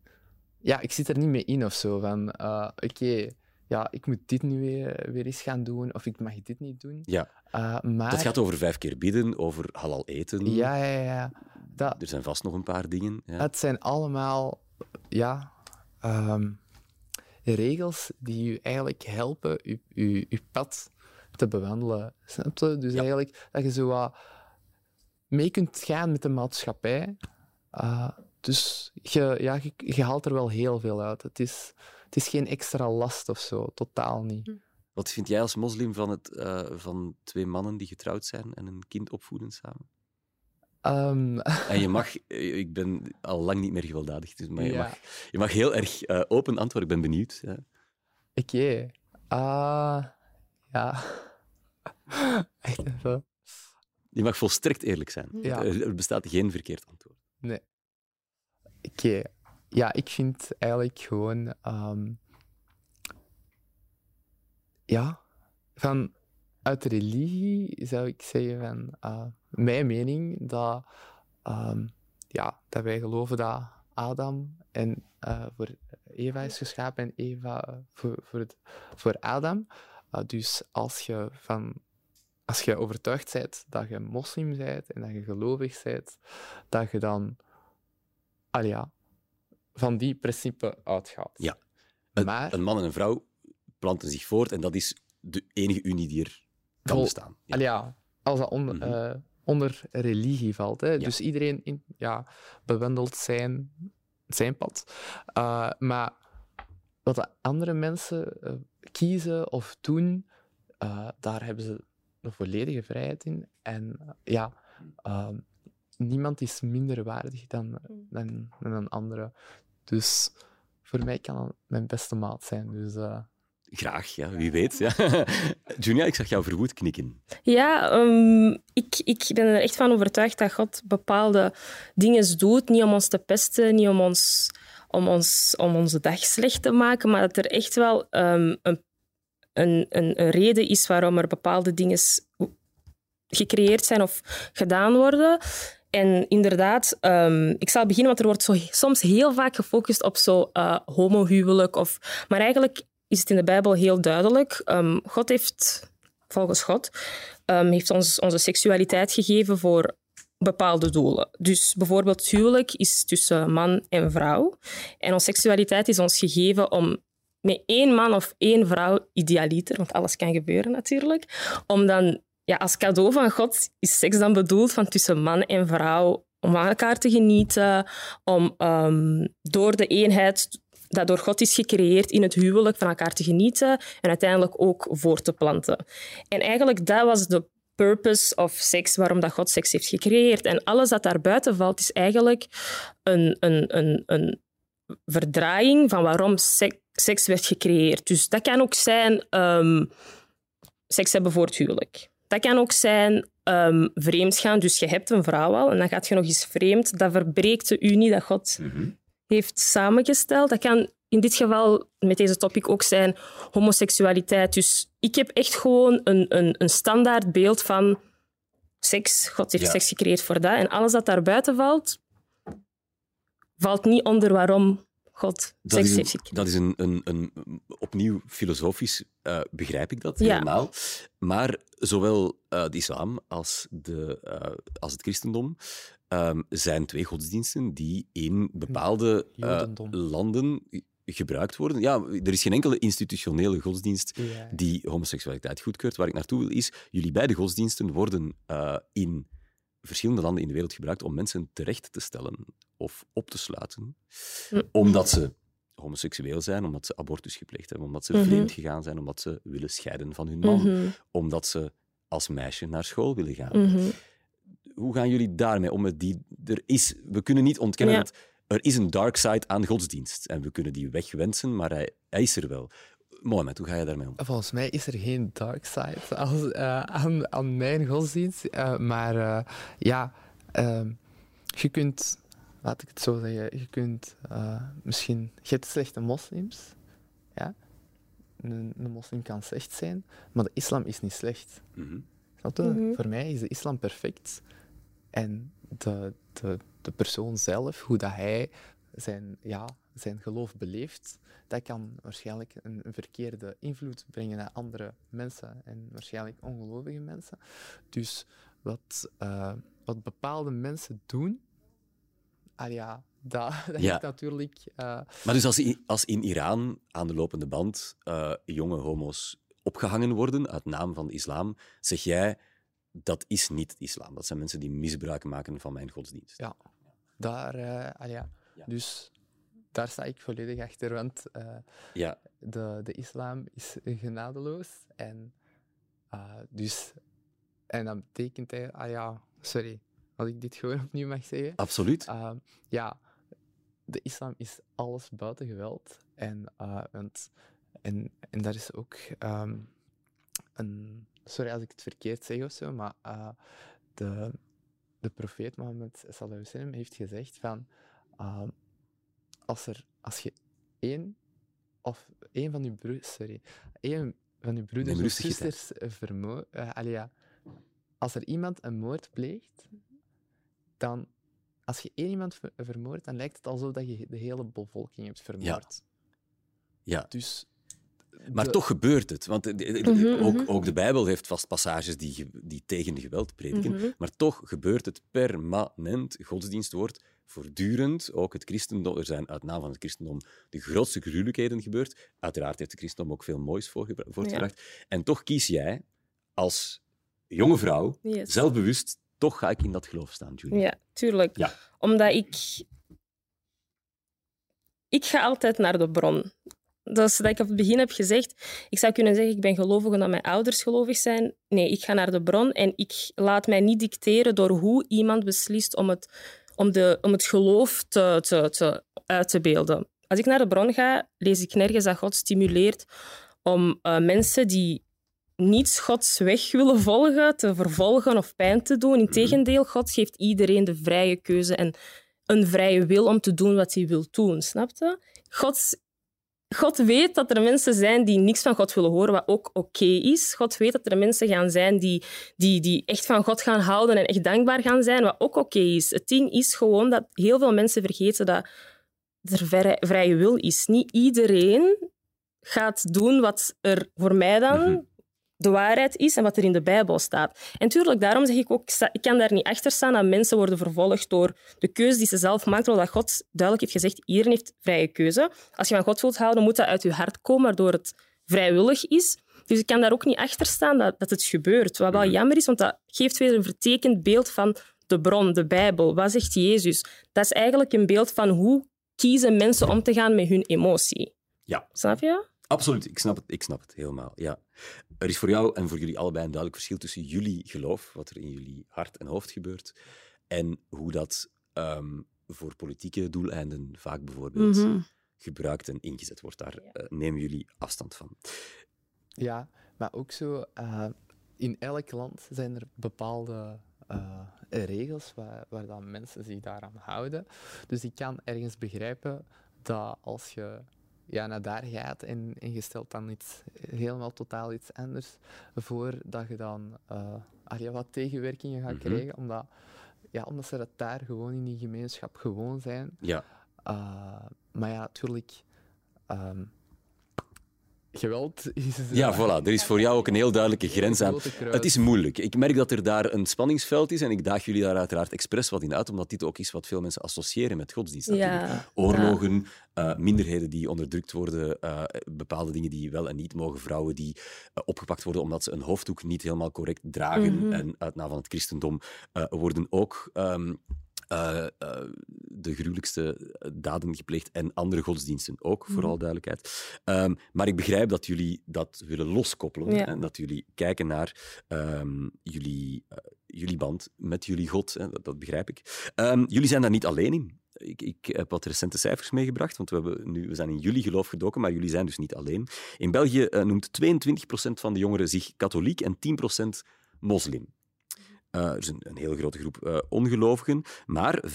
Ja, ik zit er niet mee in of zo. Van, eh, oké, ja, ik moet dit nu weer, weer eens gaan doen, of ik mag dit niet doen. Ja, Eh, maar... dat gaat over vijf keer bidden, over halal eten. Ja, ja, ja. Dat, Er zijn vast nog een paar dingen. Ja. Het zijn allemaal ja, ehm, regels die u eigenlijk helpen uw, uw, uw pad te bewandelen. Snap je? Dus Ja. eigenlijk dat je zo wat mee kunt gaan met de maatschappij. Uh, dus je, ja, je, je haalt er wel heel veel uit. Het is, het is geen extra last of zo, totaal niet. Wat vind jij als moslim van, het, eh, van twee mannen die getrouwd zijn en een kind opvoeden samen? Ehm, <laughs> En je mag, eh, ik ben al lang niet meer gewelddadig, dus, maar je, Ja. mag, je mag heel erg eh, open antwoorden. Ik ben benieuwd. Ja. Oké. Ah, ja. <laughs> Echt even. Je mag volstrekt eerlijk zijn. Ja. Er, er bestaat geen verkeerd antwoord. Nee. Oké. Ja, ik vind eigenlijk gewoon... ehm, ja, van... Uit religie zou ik zeggen van... eh, mijn mening dat... ehm, ja, dat wij geloven dat Adam en eh, voor Eva is geschapen en Eva voor, voor, het, voor Adam. Eh, dus als je van... Als je overtuigd bent dat je moslim bent en dat je gelovig bent, dat je dan al ja, van die principe uitgaat. Ja. Een, Maar- een man en een vrouw planten zich voort en dat is de enige unie die er kan bestaan. Ja. Al ja, als dat onder, Mhm. eh, onder religie valt. Hè. Dus iedereen in, ja, bewandelt zijn, zijn pad. Eh, maar wat de andere mensen eh, kiezen of doen, daar hebben ze de volledige vrijheid in. En ja, ehm, niemand is minder waardig dan, dan, dan een andere. Dus voor mij kan dat mijn beste maat zijn. Dus, Graag, ja, wie weet. Ja. <laughs> Junia, ik zag jou verwoed knikken. Ja, ehm, ik, ik ben er echt van overtuigd dat God bepaalde dingen doet. Niet om ons te pesten, niet om, ons, om, ons, om onze dag slecht te maken, maar dat er echt wel ehm, een, een, een, reden is waarom er bepaalde dingen gecreëerd zijn of gedaan worden. En inderdaad, ehm, ik zal beginnen, want er wordt zo, soms heel vaak gefocust op zo eh, homohuwelijk. Of, maar eigenlijk is het in de Bijbel heel duidelijk. Ehm, God heeft, volgens God, ehm, heeft ons onze seksualiteit gegeven voor bepaalde doelen. Dus bijvoorbeeld huwelijk is tussen man en vrouw. En onze seksualiteit is ons gegeven om met één man of één vrouw, idealiter, want alles kan gebeuren natuurlijk, om dan ja, als cadeau van God is seks dan bedoeld van tussen man en vrouw om aan elkaar te genieten, om ehm, door de eenheid dat door God is gecreëerd in het huwelijk van elkaar te genieten en uiteindelijk ook voor te planten. En eigenlijk dat was de purpose of seks, waarom dat God seks heeft gecreëerd. En alles dat daar buiten valt, is eigenlijk een, een, een, een verdraaiing van waarom sek- seks werd gecreëerd. Dus dat kan ook zijn ehm, seks hebben voor het huwelijk. Dat kan ook zijn ehm, vreemd gaan. Dus je hebt een vrouw al en dan gaat je nog eens vreemd. Dat verbreekt de unie dat God heeft samengesteld. Dat kan in dit geval met deze topic ook zijn homoseksualiteit. Dus ik heb echt gewoon een, een, een standaard beeld van seks. God heeft Ja. seks gecreëerd voor dat. En alles dat daar buiten valt, valt niet onder waarom God Dat seks heeft gecreëerd. dat is een, een, een opnieuw filosofisch eh, begrijp ik dat Ja. helemaal. Maar zowel eh, de islam als, de, eh, als het christendom ehm, zijn twee godsdiensten die in bepaalde eh, landen gebruikt worden. Ja, er is geen enkele institutionele godsdienst Ja. die homoseksualiteit goedkeurt. Waar ik naartoe wil is, jullie beide godsdiensten worden eh, in verschillende landen in de wereld gebruikt om mensen terecht te stellen of op te sluiten, Hm. omdat ze homoseksueel zijn, omdat ze abortus gepleegd hebben, omdat ze Mhm. vreemd gegaan zijn, omdat ze willen scheiden van hun man, Mhm, omdat ze als meisje naar school willen gaan. mhm. Hoe gaan jullie daarmee om? Met die, er is, we kunnen niet ontkennen Ja. dat er is een dark side aan godsdienst. En we kunnen die wegwensen, maar hij, hij is er wel. Mohamed, hoe ga je daarmee om? Volgens mij is er geen dark side als, eh, aan, aan mijn godsdienst. eh, maar eh, ja, ehm, je kunt, laat ik het zo zeggen, je kunt eh, misschien, je hebt slechte moslims. Ja? Een, een moslim kan slecht zijn, maar de islam is niet slecht. Mhm. Mhm. Voor mij is de islam perfect. En de, de, de persoon zelf, hoe dat hij zijn, ja, zijn geloof beleeft, dat kan waarschijnlijk een, verkeerde invloed brengen naar andere mensen en waarschijnlijk ongelovige mensen. Dus wat, eh, wat bepaalde mensen doen, ah ja, dat, <laughs> dat Ja. heeft natuurlijk... eh, Maar dus als, i- als in Iran aan de lopende band eh, jonge homo's opgehangen worden uit naam van de islam, zeg jij dat is niet islam. Dat zijn mensen die misbruik maken van mijn godsdienst. Ja, daar, eh, ah ja. Ja. Dus daar sta ik volledig achter, want eh, Ja. de, de islam is genadeloos. En, eh, dus, en dat betekent, hij, ah ja, sorry, als ik dit gewoon opnieuw mag zeggen. absoluut. Uh, ja, de islam is alles buiten geweld. En, want, en, en daar is ook ehm, een. Sorry als ik het verkeerd zeg of zo, maar uh, de, de profeet Mohammed wasallam heeft gezegd van. Uh, als, er, als je één of één van je broers, sorry, één van je broeders of zusters vermo uh, allee, ja, als er iemand een moord pleegt, dan als je één iemand ver- vermoordt, dan lijkt het alsof dat je de hele bevolking hebt vermoord. Ja. Dus Maar de- toch gebeurt het. Want eh, de- de- Mhm, ook, mhm. ook de Bijbel heeft vast passages die, die tegen geweld prediken. Mhm. Maar toch gebeurt het permanent. Godsdienst wordt voortdurend, ook het christendom, er zijn uit naam van het christendom de grootste gruwelijkheden gebeurd. Uiteraard heeft het christendom ook veel moois voortgebracht. En toch kies jij als jonge vrouw, Yes. zelfbewust, toch ga ik in dat geloof staan, Julie. Ja, tuurlijk. Ja. Omdat ik... Ik ga altijd naar de bron. Dat is wat ik op het begin heb gezegd. Ik zou kunnen zeggen, ik ben gelovig omdat mijn ouders gelovig zijn. Nee, ik ga naar de bron en ik laat mij niet dicteren door hoe iemand beslist om het, om de, om het geloof te, te, te, uit te beelden. Als ik naar de bron ga, lees ik nergens dat God stimuleert om eh, mensen die niet Gods weg willen volgen, te vervolgen of pijn te doen. Integendeel, God geeft iedereen de vrije keuze en een vrije wil om te doen wat hij wil doen. Snap je? God, God weet dat er mensen zijn die niks van God willen horen, wat ook oké is. God weet dat er mensen gaan zijn die, die, die echt van God gaan houden en echt dankbaar gaan zijn, wat ook oké is. Het ding is gewoon dat heel veel mensen vergeten dat er vrij- vrije wil is. Niet iedereen gaat doen wat er voor mij dan Mhm. De waarheid is en wat er in de Bijbel staat. En tuurlijk, daarom zeg ik ook, ik kan daar niet achter staan dat mensen worden vervolgd door de keuze die ze zelf maken, terwijl dat God duidelijk heeft gezegd, iedereen heeft vrije keuze. Als je van God wilt houden, moet dat uit je hart komen, waardoor het vrijwillig is. Dus ik kan daar ook niet achter staan dat, dat het gebeurt. Wat wel jammer is, want dat geeft weer een vertekend beeld van de bron, de Bijbel. Wat zegt Jezus? Dat is eigenlijk een beeld van hoe kiezen mensen om te gaan met hun emotie. Ja. Snap je? Absoluut, ik snap het, ik snap het helemaal. Ja. Er is voor jou en voor jullie allebei een duidelijk verschil tussen jullie geloof, wat er in jullie hart en hoofd gebeurt, en hoe dat ehm, voor politieke doeleinden vaak bijvoorbeeld Mhm. gebruikt en ingezet wordt. Daar eh, nemen jullie afstand van. Ja, maar ook zo, eh, in elk land zijn er bepaalde eh, regels waar, waar dan mensen zich daaraan houden. Dus ik kan ergens begrijpen dat als je ja, naar daar gaat en, en je stelt dan iets helemaal totaal iets anders voor, dat je dan eh, ah ja, wat tegenwerkingen gaat krijgen, omdat, ja, omdat ze dat daar gewoon in die gemeenschap gewoon zijn. Ja. Uh, maar ja, natuurlijk. ehm, geweld is. Ja, voilà. Er is voor jou ook een heel duidelijke grens aan. Het is moeilijk. Ik merk dat er daar een spanningsveld is en ik daag jullie daar uiteraard expres wat in uit, omdat dit ook is wat veel mensen associëren met godsdienst. Ja. natuurlijk. Oorlogen, eh, minderheden die onderdrukt worden, eh, bepaalde dingen die wel en niet mogen, vrouwen die eh, opgepakt worden omdat ze een hoofddoek niet helemaal correct dragen en uit naam van het christendom eh, worden ook ehm, eh, eh, de gruwelijkste daden gepleegd en andere godsdiensten ook, voor alle duidelijkheid. Ehm, maar ik begrijp dat jullie dat willen loskoppelen Ja. en dat jullie kijken naar ehm, jullie, eh, jullie band met jullie God. Hè, dat, dat begrijp ik. Ehm, jullie zijn daar niet alleen in. Ik, ik heb wat recente cijfers meegebracht, want we, hebben nu, we zijn in jullie geloof gedoken, maar jullie zijn dus niet alleen. In België noemt 22% van de jongeren zich katholiek en 10% moslim. Er is een, een heel grote groep eh, ongelovigen, maar 5%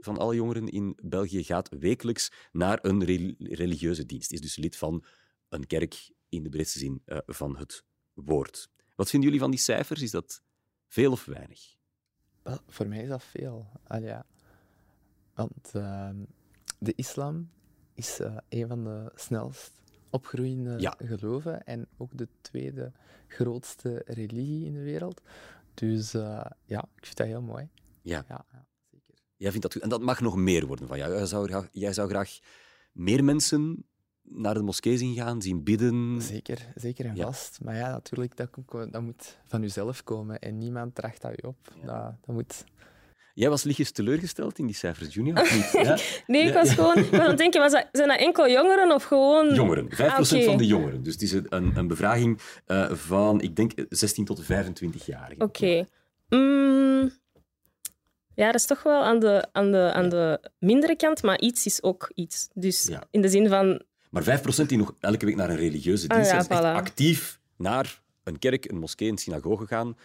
van alle jongeren in België gaat wekelijks naar een reli- religieuze dienst. Is dus lid van een kerk in de breedste zin eh, van het woord. Wat vinden jullie van die cijfers? Is dat veel of weinig? Wel, voor mij is dat veel. Al ja. Want ehm, de islam is een van de snelst opgroeiende Ja. geloven en ook de tweede grootste religie in de wereld. Dus eh, ja, ik vind dat heel mooi. Ja, Ja, ja zeker. jij vindt dat goed. En dat mag nog meer worden van jou. Jij zou graag, jij zou graag meer mensen naar de moskee zien gaan, zien bidden. Zeker, zeker en Ja. vast. Maar ja, natuurlijk, dat, dat moet van jezelf komen en niemand draagt dat je op. Dat, dat moet... Jij was lichtjes teleurgesteld in die cijfers, Junior, of niet? <laughs> Ja? Nee, ik was gewoon ik was aan het denken, was dat, zijn dat enkel jongeren of gewoon... Jongeren, 5% Ah, van de jongeren. Dus het is een, een bevraging eh, van, ik denk, 16 tot 25-jarigen. Oké. Mm, ja, dat is toch wel aan de, aan, de, aan de mindere kant, maar iets is ook iets. Dus in de zin van... Maar 5% die nog elke week naar een religieuze dienst Ah, ja, echt voilà. actief naar een kerk, een moskee, een synagoge gaan.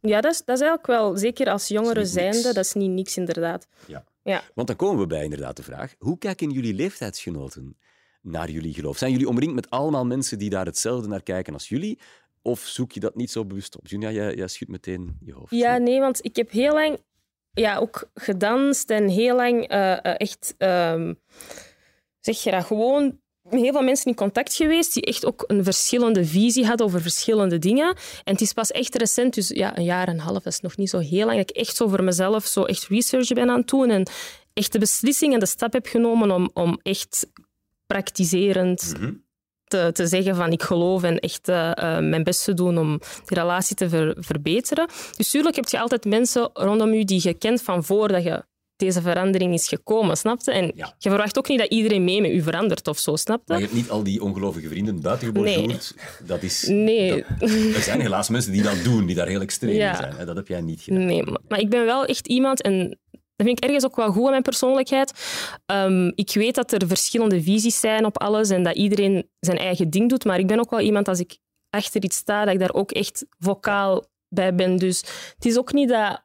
Ja, dat is, dat is eigenlijk wel, zeker als jongeren zijnde, dat is niet niks inderdaad. Ja. Ja. Want dan komen we bij inderdaad de vraag, hoe kijken jullie leeftijdsgenoten naar jullie geloof? Zijn jullie omringd met allemaal mensen die daar hetzelfde naar kijken als jullie? Of zoek je dat niet zo bewust op? Junia, jij, jij schudt meteen je hoofd. Ja, nee, want ik heb heel lang ja, ook gedanst en heel lang eh, eh, echt, ehm, zeg je dat, gewoon heel veel mensen in contact geweest die echt ook een verschillende visie hadden over verschillende dingen. En het is pas echt recent, dus ja, een jaar en een half, dat is nog niet zo heel lang, dat ik echt zo voor mezelf zo echt research ben aan het doen en echt de beslissing en de stap heb genomen om, om echt praktiserend Mhm. te, te zeggen van ik geloof en echt eh, eh, mijn best te doen om die relatie te ver- verbeteren. Dus tuurlijk heb je altijd mensen rondom je die je kent van voordat je deze verandering is gekomen, snapte? En Ja. je verwacht ook niet dat iedereen mee met u verandert of zo, snapte? Maar je hebt niet al die ongelovige vrienden buiten Nee. Dat is... Nee. dat- er zijn helaas mensen die dat doen, die daar heel extreem Ja. in zijn. hè. Dat heb jij niet gedaan. Nee, maar, maar ik ben wel echt iemand, en dat vind ik ergens ook wel goed aan mijn persoonlijkheid. Ehm, ik weet dat er verschillende visies zijn op alles en dat iedereen zijn eigen ding doet, maar ik ben ook wel iemand, als ik achter iets sta, dat ik daar ook echt vocaal bij ben. Dus het is ook niet dat...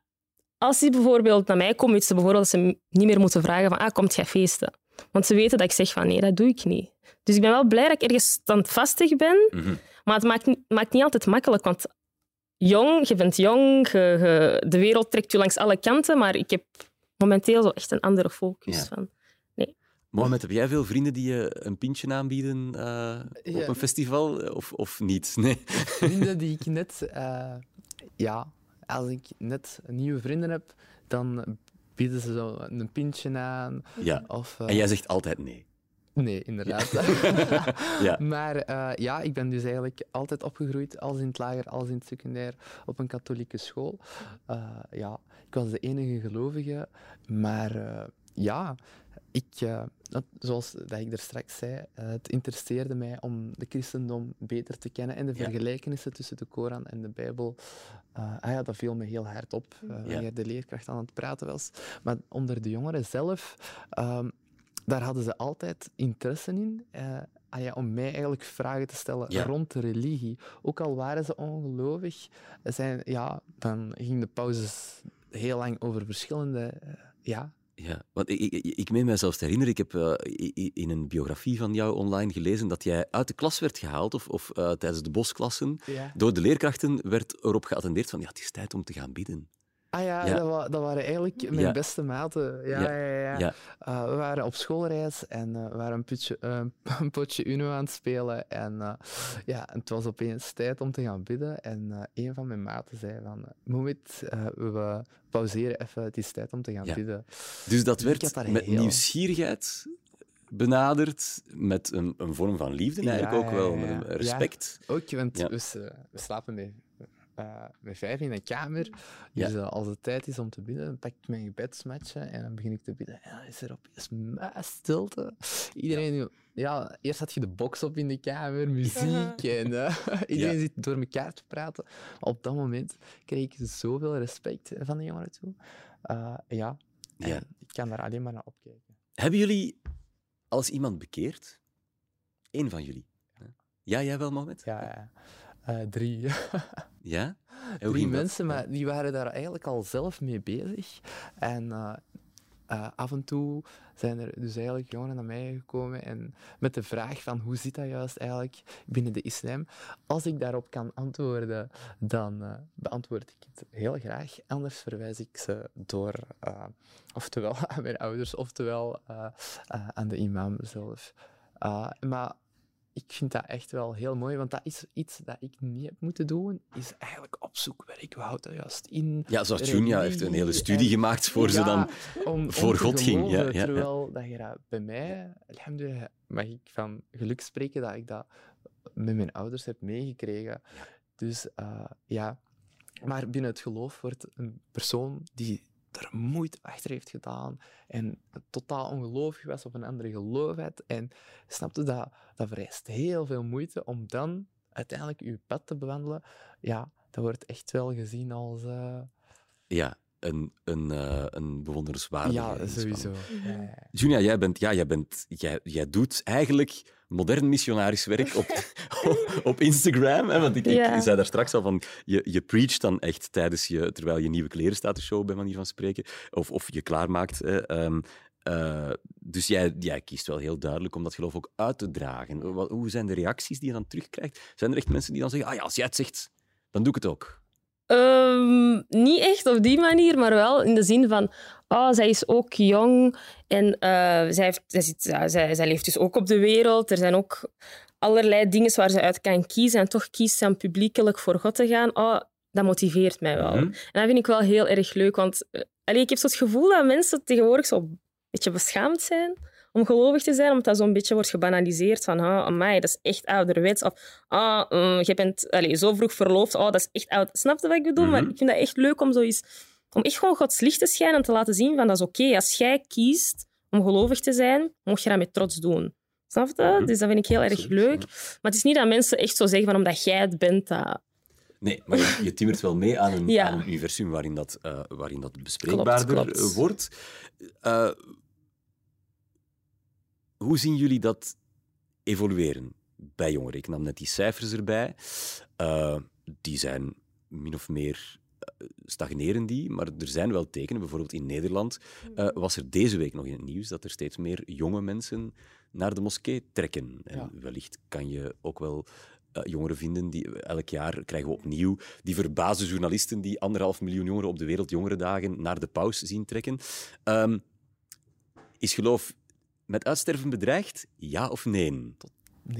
Als die bijvoorbeeld naar mij komen, weet ze bijvoorbeeld dat ze niet meer moeten vragen van ah, komt jij feesten? Want ze weten dat ik zeg van nee, dat doe ik niet. Dus ik ben wel blij dat ik ergens standvastig ben, Mhm. maar het maakt, niet- maakt niet altijd makkelijk, want jong, je bent jong, je, je- de wereld trekt je langs alle kanten, maar ik heb momenteel zo echt een andere focus. Ja. Van. Mohamed, heb jij veel vrienden die je een pintje aanbieden eh, op Ja. een festival? Of, of niet? Nee. Vrienden die ik <laughs> net... eh, ja, als ik net nieuwe vrienden heb, dan bieden ze zo een pintje aan. Ja. Of, eh, En jij zegt altijd nee. Nee, inderdaad. <laughs> Ja. Maar eh, ja, ik ben dus eigenlijk altijd opgegroeid, als in het lager, als in het secundair, op een katholieke school. Eh, ja, ik was de enige gelovige, maar eh, ja, ik, eh, dat- zoals dat ik er straks zei, eh, het interesseerde mij om de christendom beter te kennen en de Ja. vergelijkenissen tussen de Koran en de Bijbel. eh, ah ja, dat viel me heel hard op wanneer de leerkracht aan het praten was. Maar onder de jongeren zelf, ehm, daar hadden ze altijd interesse in. ah ja, om mij eigenlijk vragen te stellen Ja. rond de religie. Ook al waren ze ongelovig, zijn, ja, dan gingen de pauzes heel lang over verschillende ja, Ja, want ik, ik, ik meen mij zelfs te herinneren, ik heb eh, in een biografie van jou online gelezen dat jij uit de klas werd gehaald, of, of eh, tijdens de bosklassen, Ja. door de leerkrachten werd erop geattendeerd van ja, het is tijd om te gaan bidden. Ah ja, Ja. Dat, wa- dat waren eigenlijk mijn Ja. beste maten. Ja, Ja. ja. Eh, we waren op schoolreis en eh, we waren een, putje, eh, <laughs> een potje Uno aan het spelen. En, ja, en het was opeens tijd om te gaan bidden. En een van mijn maten zei van... we pauzeren even, het is tijd om te gaan bidden. Dus dat werd met heel- nieuwsgierigheid benaderd, met een, een vorm van liefde eigenlijk ook wel, met respect. Ook, want we, slapen met, eh, met vijf in een kamer. Ja. Dus als het tijd is om te bidden, dan pak ik mijn gebedsmatje en dan begin ik te bidden. En dan is er opeens stilte. Iedereen... Ja. eerst had je de box op in de kamer, muziek en eh, <laughs> iedereen Ja. zit door elkaar te praten. Op dat moment kreeg ik zoveel respect van de jongeren toe. Eh, ja, en ik kan daar alleen maar naar opkijken. Hebben jullie als iemand bekeerd? Eén van jullie? Ja, jij wel, Mohamed? Ja, ja. Eh, drie. <laughs> Ja? En drie dat? mensen, maar die waren daar eigenlijk al zelf mee bezig. En eh, eh, af en toe zijn er dus eigenlijk jongeren naar mij gekomen en met de vraag van hoe zit dat juist eigenlijk binnen de islam. Als ik daarop kan antwoorden, dan eh, beantwoord ik het heel graag. Anders verwijs ik ze door eh, oftewel <laughs> aan mijn ouders, oftewel aan de imam zelf. Maar ik vind dat echt wel heel mooi, want dat is iets dat ik niet heb moeten doen, is eigenlijk opzoekwerk. We houden dat juist in. Ja, zoals Junia heeft een hele studie gemaakt voor ze dan om, voor om God ging, ja, ja. Terwijl dat je dat bij mij, alhamdulillah, mag ik van geluk spreken dat ik dat met mijn ouders heb meegekregen. Dus eh, ja, maar binnen het geloof wordt een persoon die er moeite achter heeft gedaan en totaal ongelovig was of een andere geloofheid. En snapte dat, dat vereist heel veel moeite om dan uiteindelijk je pad te bewandelen. Ja, dat wordt echt wel gezien als... eh, ja, een, een, eh, een bewonderenswaardige ja, sowieso. Ja, ja, ja. Junia, jij, bent, ja, jij, bent, jij, jij doet eigenlijk modern missionarisch werk op, <laughs> op Instagram. Hè? Want ik, ik zei daar straks al van, je, je preacht dan echt tijdens je, terwijl je nieuwe kleren staat te show, bij manier van spreken. Of, of je klaarmaakt. Hè? Ehm, eh, dus jij, jij kiest wel heel duidelijk om dat geloof ook uit te dragen. Wat, hoe zijn de reacties die je dan terugkrijgt? Zijn er echt mensen die dan zeggen, ah ja, als jij het zegt, dan doe ik het ook. Ehm, niet echt op die manier, maar wel in de zin van... Oh, zij is ook jong en eh, zij, heeft, zij, zit, ja, zij, zij leeft dus ook op de wereld. Er zijn ook allerlei dingen waar ze uit kan kiezen en toch kiest ze om publiekelijk voor God te gaan. Oh, dat motiveert mij wel. Mhm. En dat vind ik wel heel erg leuk, want allee, ik heb zo het gevoel dat mensen tegenwoordig zo een beetje beschaamd zijn om gelovig te zijn, omdat dat zo'n beetje wordt gebanaliseerd van ah, amai, dat is echt ouderwets. Of ah, mm, je bent allee, zo vroeg verloofd, oh, dat is echt oud. Snap je wat ik bedoel? Maar Mhm. ik vind dat echt leuk om zoiets... Om echt gewoon Gods licht te schijnen en te laten zien van dat is oké. Als jij kiest om gelovig te zijn, mocht je dat met trots doen. Snap je? Mhm. Dus dat vind ik heel erg leuk. Maar het is niet dat mensen echt zo zeggen van omdat jij het bent, dat... Nee, maar je, je timmert wel mee aan een, <laughs> Ja. aan een universum waarin dat, eh, waarin dat bespreekbaarder Klopt, klopt. wordt. Eh, hoe zien jullie dat evolueren bij jongeren? Ik nam net die cijfers erbij. Eh, die zijn min of meer eh, stagneren die, maar er zijn wel tekenen. Bijvoorbeeld in Nederland eh, was er deze week nog in het nieuws dat er steeds meer jonge mensen naar de moskee trekken. En Ja. wellicht kan je ook wel jongeren vinden die elk jaar krijgen we opnieuw die verbaasde journalisten die anderhalf miljoen jongeren op de wereld jongerendagen naar de paus zien trekken. Ehm, is geloof met uitsterven bedreigd? Ja of nee? Nee,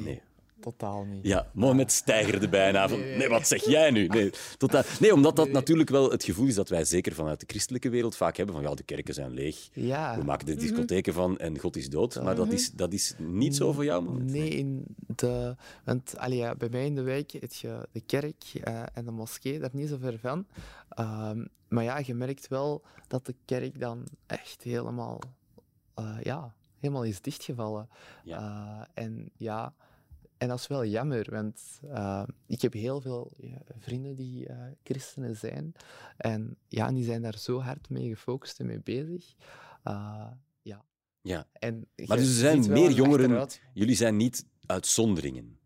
Nee. totaal niet. Ja, Mohamed stijgerde bijna van, nee, wat zeg jij nu? Nee, totaal, nee omdat dat natuurlijk wel het gevoel is dat wij zeker vanuit de christelijke wereld vaak hebben van, ja, de kerken zijn leeg, Ja. we maken er discotheken van en God is dood. Maar dat is, dat is niet zo voor jou, Mohamed? Nee, in de, want allee, ja, bij mij in de wijk heb je de kerk eh, en de moskee, daar niet zo ver van. Ehm, maar ja, je merkt wel dat de kerk dan echt helemaal, eh, ja, helemaal is dichtgevallen. Eh, en ja, en dat is wel jammer, want eh, ik heb heel veel ja, vrienden die eh, christenen zijn. En ja, die zijn daar zo hard mee gefocust en mee bezig. Eh, ja, Ja. En Maar dus er zijn meer jongeren. achteruit- Jullie zijn niet uitzonderingen.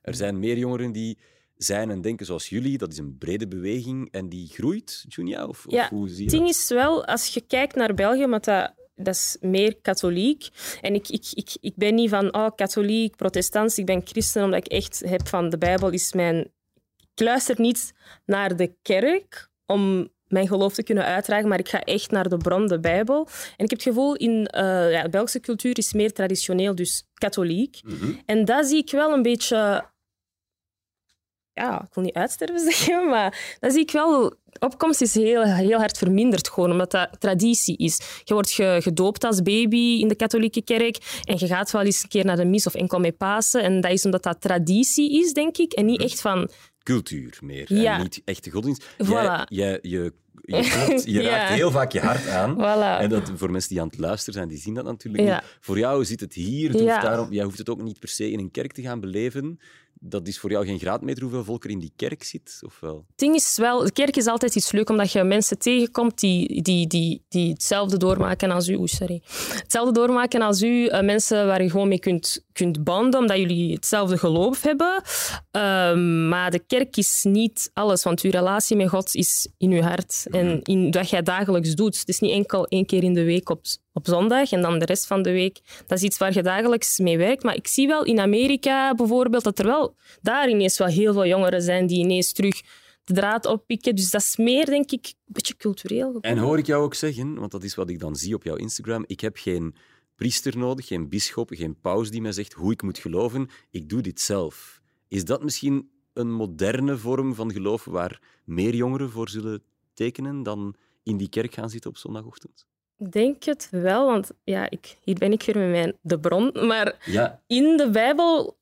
Er zijn meer jongeren die zijn en denken zoals jullie. Dat is een brede beweging en die groeit, Junia? Of, of hoe zie je Het ding dat? is wel, als je kijkt naar België, want dat, dat is meer katholiek. En ik, ik, ik, ik ben niet van oh, katholiek, protestants, ik ben christen, omdat ik echt heb van de Bijbel is mijn... Ik luister niet naar de kerk om mijn geloof te kunnen uitdragen, maar ik ga echt naar de bron, de Bijbel. En ik heb het gevoel, in eh, ja, de Belgische cultuur is meer traditioneel, dus katholiek. Mhm. En dat zie ik wel een beetje... Ja, ik wil niet uitsterven <laughs> zeggen, maar dat zie ik wel... Opkomst is heel, heel hard verminderd, gewoon omdat dat traditie is. Je wordt ge- gedoopt als baby in de katholieke kerk en je gaat wel eens een keer naar de mis of enkel met Pasen. En dat is omdat dat traditie is, denk ik, en niet echt van... Cultuur meer, Ja. en niet echte godsdienst. Voilà. Jij, jij, je, je, klopt, je <laughs> Ja. raakt heel vaak je hart aan. Voilà. En dat, voor mensen die aan het luisteren zijn, die zien dat natuurlijk Ja. niet. Voor jou zit het hier. Het hoeft daarom, jij hoeft het ook niet per se in een kerk te gaan beleven. Dat is voor jou geen graadmeter hoeveel volk er in die kerk zit, of wel? Het ding is wel, de kerk is altijd iets leuk, omdat je mensen tegenkomt die, die, die, die hetzelfde doormaken als u. Oeh, sorry. Hetzelfde doormaken als u. eh, mensen waar je gewoon mee kunt, kunt banden, omdat jullie hetzelfde geloof hebben. Ehm, maar de kerk is niet alles, want uw relatie met God is in uw hart en in wat jij dagelijks doet. Het is niet enkel één keer in de week op, op zondag en dan de rest van de week. Dat is iets waar je dagelijks mee werkt. Maar ik zie wel in Amerika bijvoorbeeld dat er wel daar ineens wel heel veel jongeren zijn die ineens terug de draad oppikken. Dus dat is meer, denk ik, een beetje cultureel. En hoor ik jou ook zeggen, want dat is wat ik dan zie op jouw Instagram, ik heb geen priester nodig, geen bisschop, geen paus die mij zegt hoe ik moet geloven. Ik doe dit zelf. Is dat misschien een moderne vorm van geloof waar meer jongeren voor zullen tekenen dan in die kerk gaan zitten op zondagochtend? Ik denk het wel, want ja, ik, hier ben ik weer met mijn de bron. Maar Ja, in de Bijbel,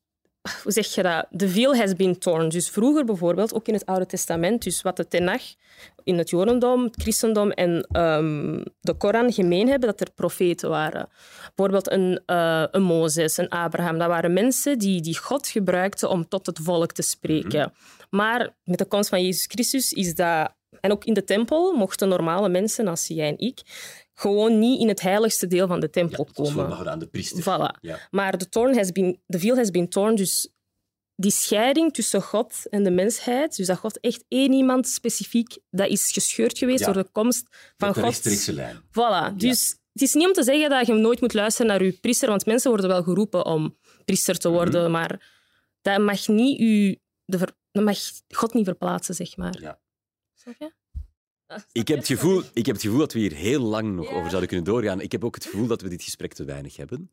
hoe zeg je dat? The veil has been torn. Dus vroeger bijvoorbeeld, ook in het Oude Testament, dus wat de Tenach in het Jodendom, het Christendom en ehm, de Koran gemeen hebben, dat er profeten waren. Bijvoorbeeld een, eh, een Mozes, een Abraham. Dat waren mensen die, die God gebruikte om tot het volk te spreken. Maar met de komst van Jezus Christus is dat... En ook in de tempel mochten normale mensen, als jij en ik, gewoon niet in het heiligste deel van de tempel dat komen. voorbehouden aan de priester. Voilà. Ja. Maar de torn has been, the veil has been torn, dus die scheiding tussen God en de mensheid, dus dat God echt één iemand specifiek, dat is gescheurd geweest Ja. door de komst van de God. lijn. Voilà. Dus het is niet om te zeggen dat je nooit moet luisteren naar je priester, want mensen worden wel geroepen om priester te worden, Mhm. maar dat mag niet u, de ver- dat mag God niet verplaatsen, zeg maar. Ja. Snap je? Ik heb, het gevoel, ik heb het gevoel dat we hier heel lang nog Ja. over zouden kunnen doorgaan. Ik heb ook het gevoel dat we dit gesprek te weinig hebben.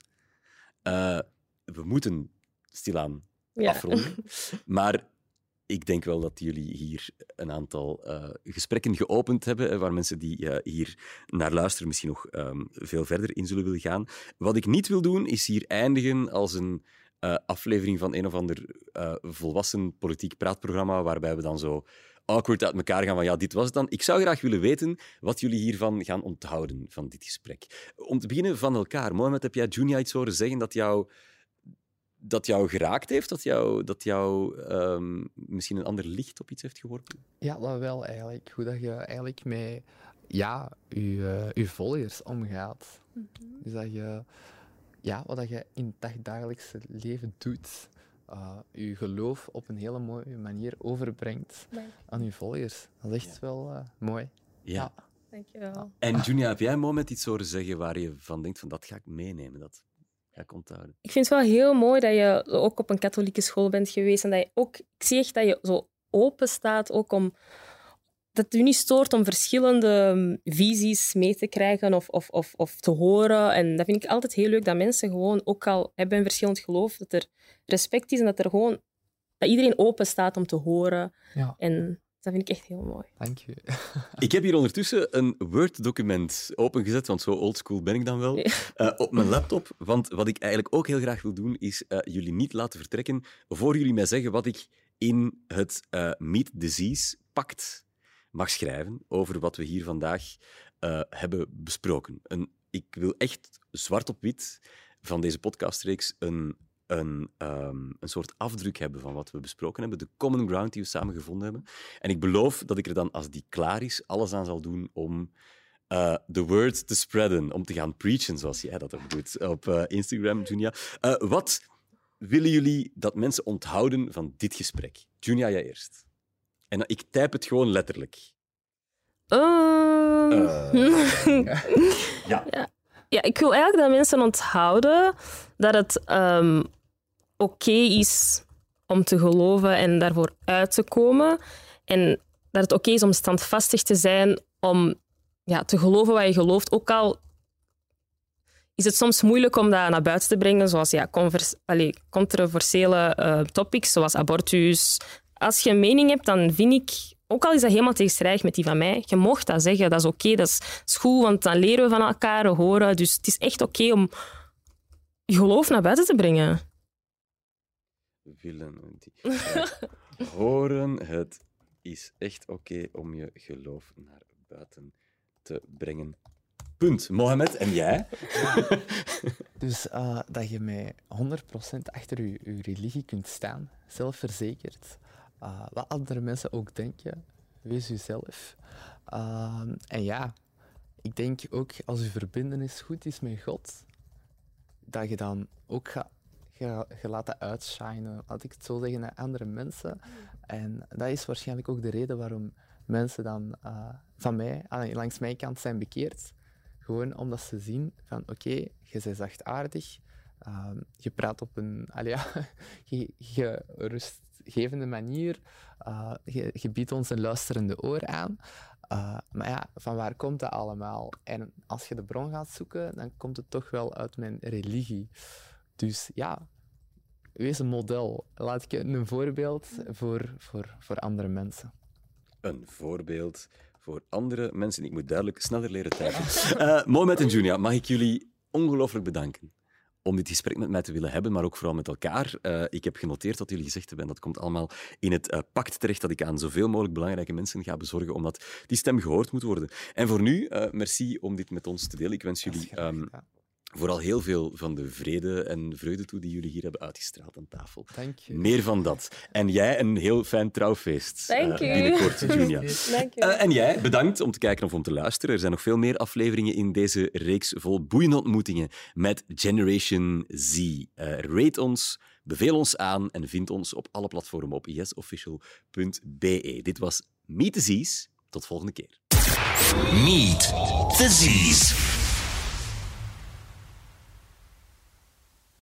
Eh, we moeten stilaan Ja. afronden. <laughs> Maar ik denk wel dat jullie hier een aantal eh, gesprekken geopend hebben, eh, waar mensen die hier naar luisteren misschien nog ehm, veel verder in zullen willen gaan. Wat ik niet wil doen, is hier eindigen als een aflevering van een of ander volwassen politiek praatprogramma, waarbij we dan zo awkward uit elkaar gaan van ja, dit was het dan. Ik zou graag willen weten wat jullie hiervan gaan onthouden, van dit gesprek. Om te beginnen van elkaar. Mohamed, heb jij Junia iets horen zeggen dat jou dat jou geraakt heeft? Dat jou, dat jou ehm, misschien een ander licht op iets heeft geworpen? Ja, dat wel eigenlijk. Hoe dat je eigenlijk met ja, je, eh, je volgers omgaat. Dus dat je, ja, wat dat je in het dagdagelijkse leven doet, eh, je geloof op een hele mooie manier overbrengt aan je volgers. Dat is echt wel eh, mooi. Ja. Dankjewel. En Junia, heb jij een moment iets horen zeggen waar je van denkt van dat ga ik meenemen, dat ga ik onthouden? Ik vind het wel heel mooi dat je ook op een katholieke school bent geweest en dat je ook, ik zie echt dat je zo open staat ook om dat het u niet stoort om verschillende mm, visies mee te krijgen of, of, of, of te horen. En dat vind ik altijd heel leuk, dat mensen gewoon, ook al hebben een verschillend geloof, dat er respect is en dat er gewoon dat iedereen open staat om te horen. Ja, En dat vind ik echt heel mooi. dank je. Ik heb hier ondertussen een Word-document opengezet, want zo oldschool ben ik dan wel, eh, op mijn laptop. Want wat ik eigenlijk ook heel graag wil doen, is eh, jullie niet laten vertrekken voor jullie mij zeggen wat ik in het eh, Meet Disease pact mag schrijven over wat we hier vandaag eh, hebben besproken. Een, ik wil echt zwart op wit van deze podcastreeks een, een, ehm, een soort afdruk hebben van wat we besproken hebben, de common ground die we samen gevonden hebben. En ik beloof dat ik er dan, als die klaar is, alles aan zal doen om eh, the word te spreaden, om te gaan preachen, zoals jij dat ook doet op eh, Instagram, Junia. Eh, wat willen jullie dat mensen onthouden van dit gesprek? Junia, jij eerst. En ik type het gewoon letterlijk. Ehm, <laughs> Ja. Ja, ik wil eigenlijk dat mensen onthouden dat het ehm, oké is om te geloven en daarvoor uit te komen. En dat het oké is om standvastig te zijn, om ja, te geloven wat je gelooft. Ook al is het soms moeilijk om dat naar buiten te brengen, zoals ja, controversiële eh, topics, zoals abortus. Als je een mening hebt, dan vind ik, ook al is dat helemaal tegenstrijdig met die van mij, je mocht dat zeggen, dat is oké, dat is is goed, want dan leren we van elkaar, we horen. Dus het is echt oké om je geloof naar buiten te brengen. Willen die. <laughs> Horen, het is echt oké om je geloof naar buiten te brengen. Punt. Mohamed, en jij? <laughs> Dus eh, dat je met 100% achter je, je religie kunt staan, zelfverzekerd. Eh, wat andere mensen ook denken, wees jezelf. Ehm, en ja, ik denk ook als je verbindenis goed is met God, dat je dan ook gaat je, je dat uitshinen, laat ik het zo zeggen, naar andere mensen. En dat is waarschijnlijk ook de reden waarom mensen dan eh, van mij, langs mijn kant zijn bekeerd. Gewoon omdat ze zien van oké, je bent zachtaardig, ehm, je praat op een ja, ge- ge- rustgevende manier, eh, je, biedt ons een luisterende oor aan. Eh, maar ja, van waar komt dat allemaal? En als je de bron gaat zoeken, dan komt het toch wel uit mijn religie. Dus ja, wees een model. Laat ik je een voorbeeld voor, voor, voor andere mensen. Een voorbeeld voor andere mensen. Ik moet duidelijk sneller leren typen. <laughs> Eh Mohamed en Junia, mag ik jullie ongelooflijk bedanken om dit gesprek met mij te willen hebben, maar ook vooral met elkaar. Eh, ik heb genoteerd wat jullie gezegd hebben en dat komt allemaal in het eh, pact terecht dat ik aan zoveel mogelijk belangrijke mensen ga bezorgen, omdat die stem gehoord moet worden. En voor nu, eh, merci om dit met ons te delen. Ik wens jullie. Vooral heel veel van de vrede en vreugde toe die jullie hier hebben uitgestraald aan tafel. Dank je. Meer van dat. En jij een heel fijn trouwfeest. Dank eh, u. binnenkort, Junia. Dank je. Eh, en jij, bedankt om te kijken of om te luisteren. Er zijn nog veel meer afleveringen in deze reeks vol boeiende ontmoetingen met Generation Z. Eh, rate ons, beveel ons aan en vind ons op alle platformen op yesofficial.be. Dit was Meet the Z's. Tot volgende keer. Meet the Z's.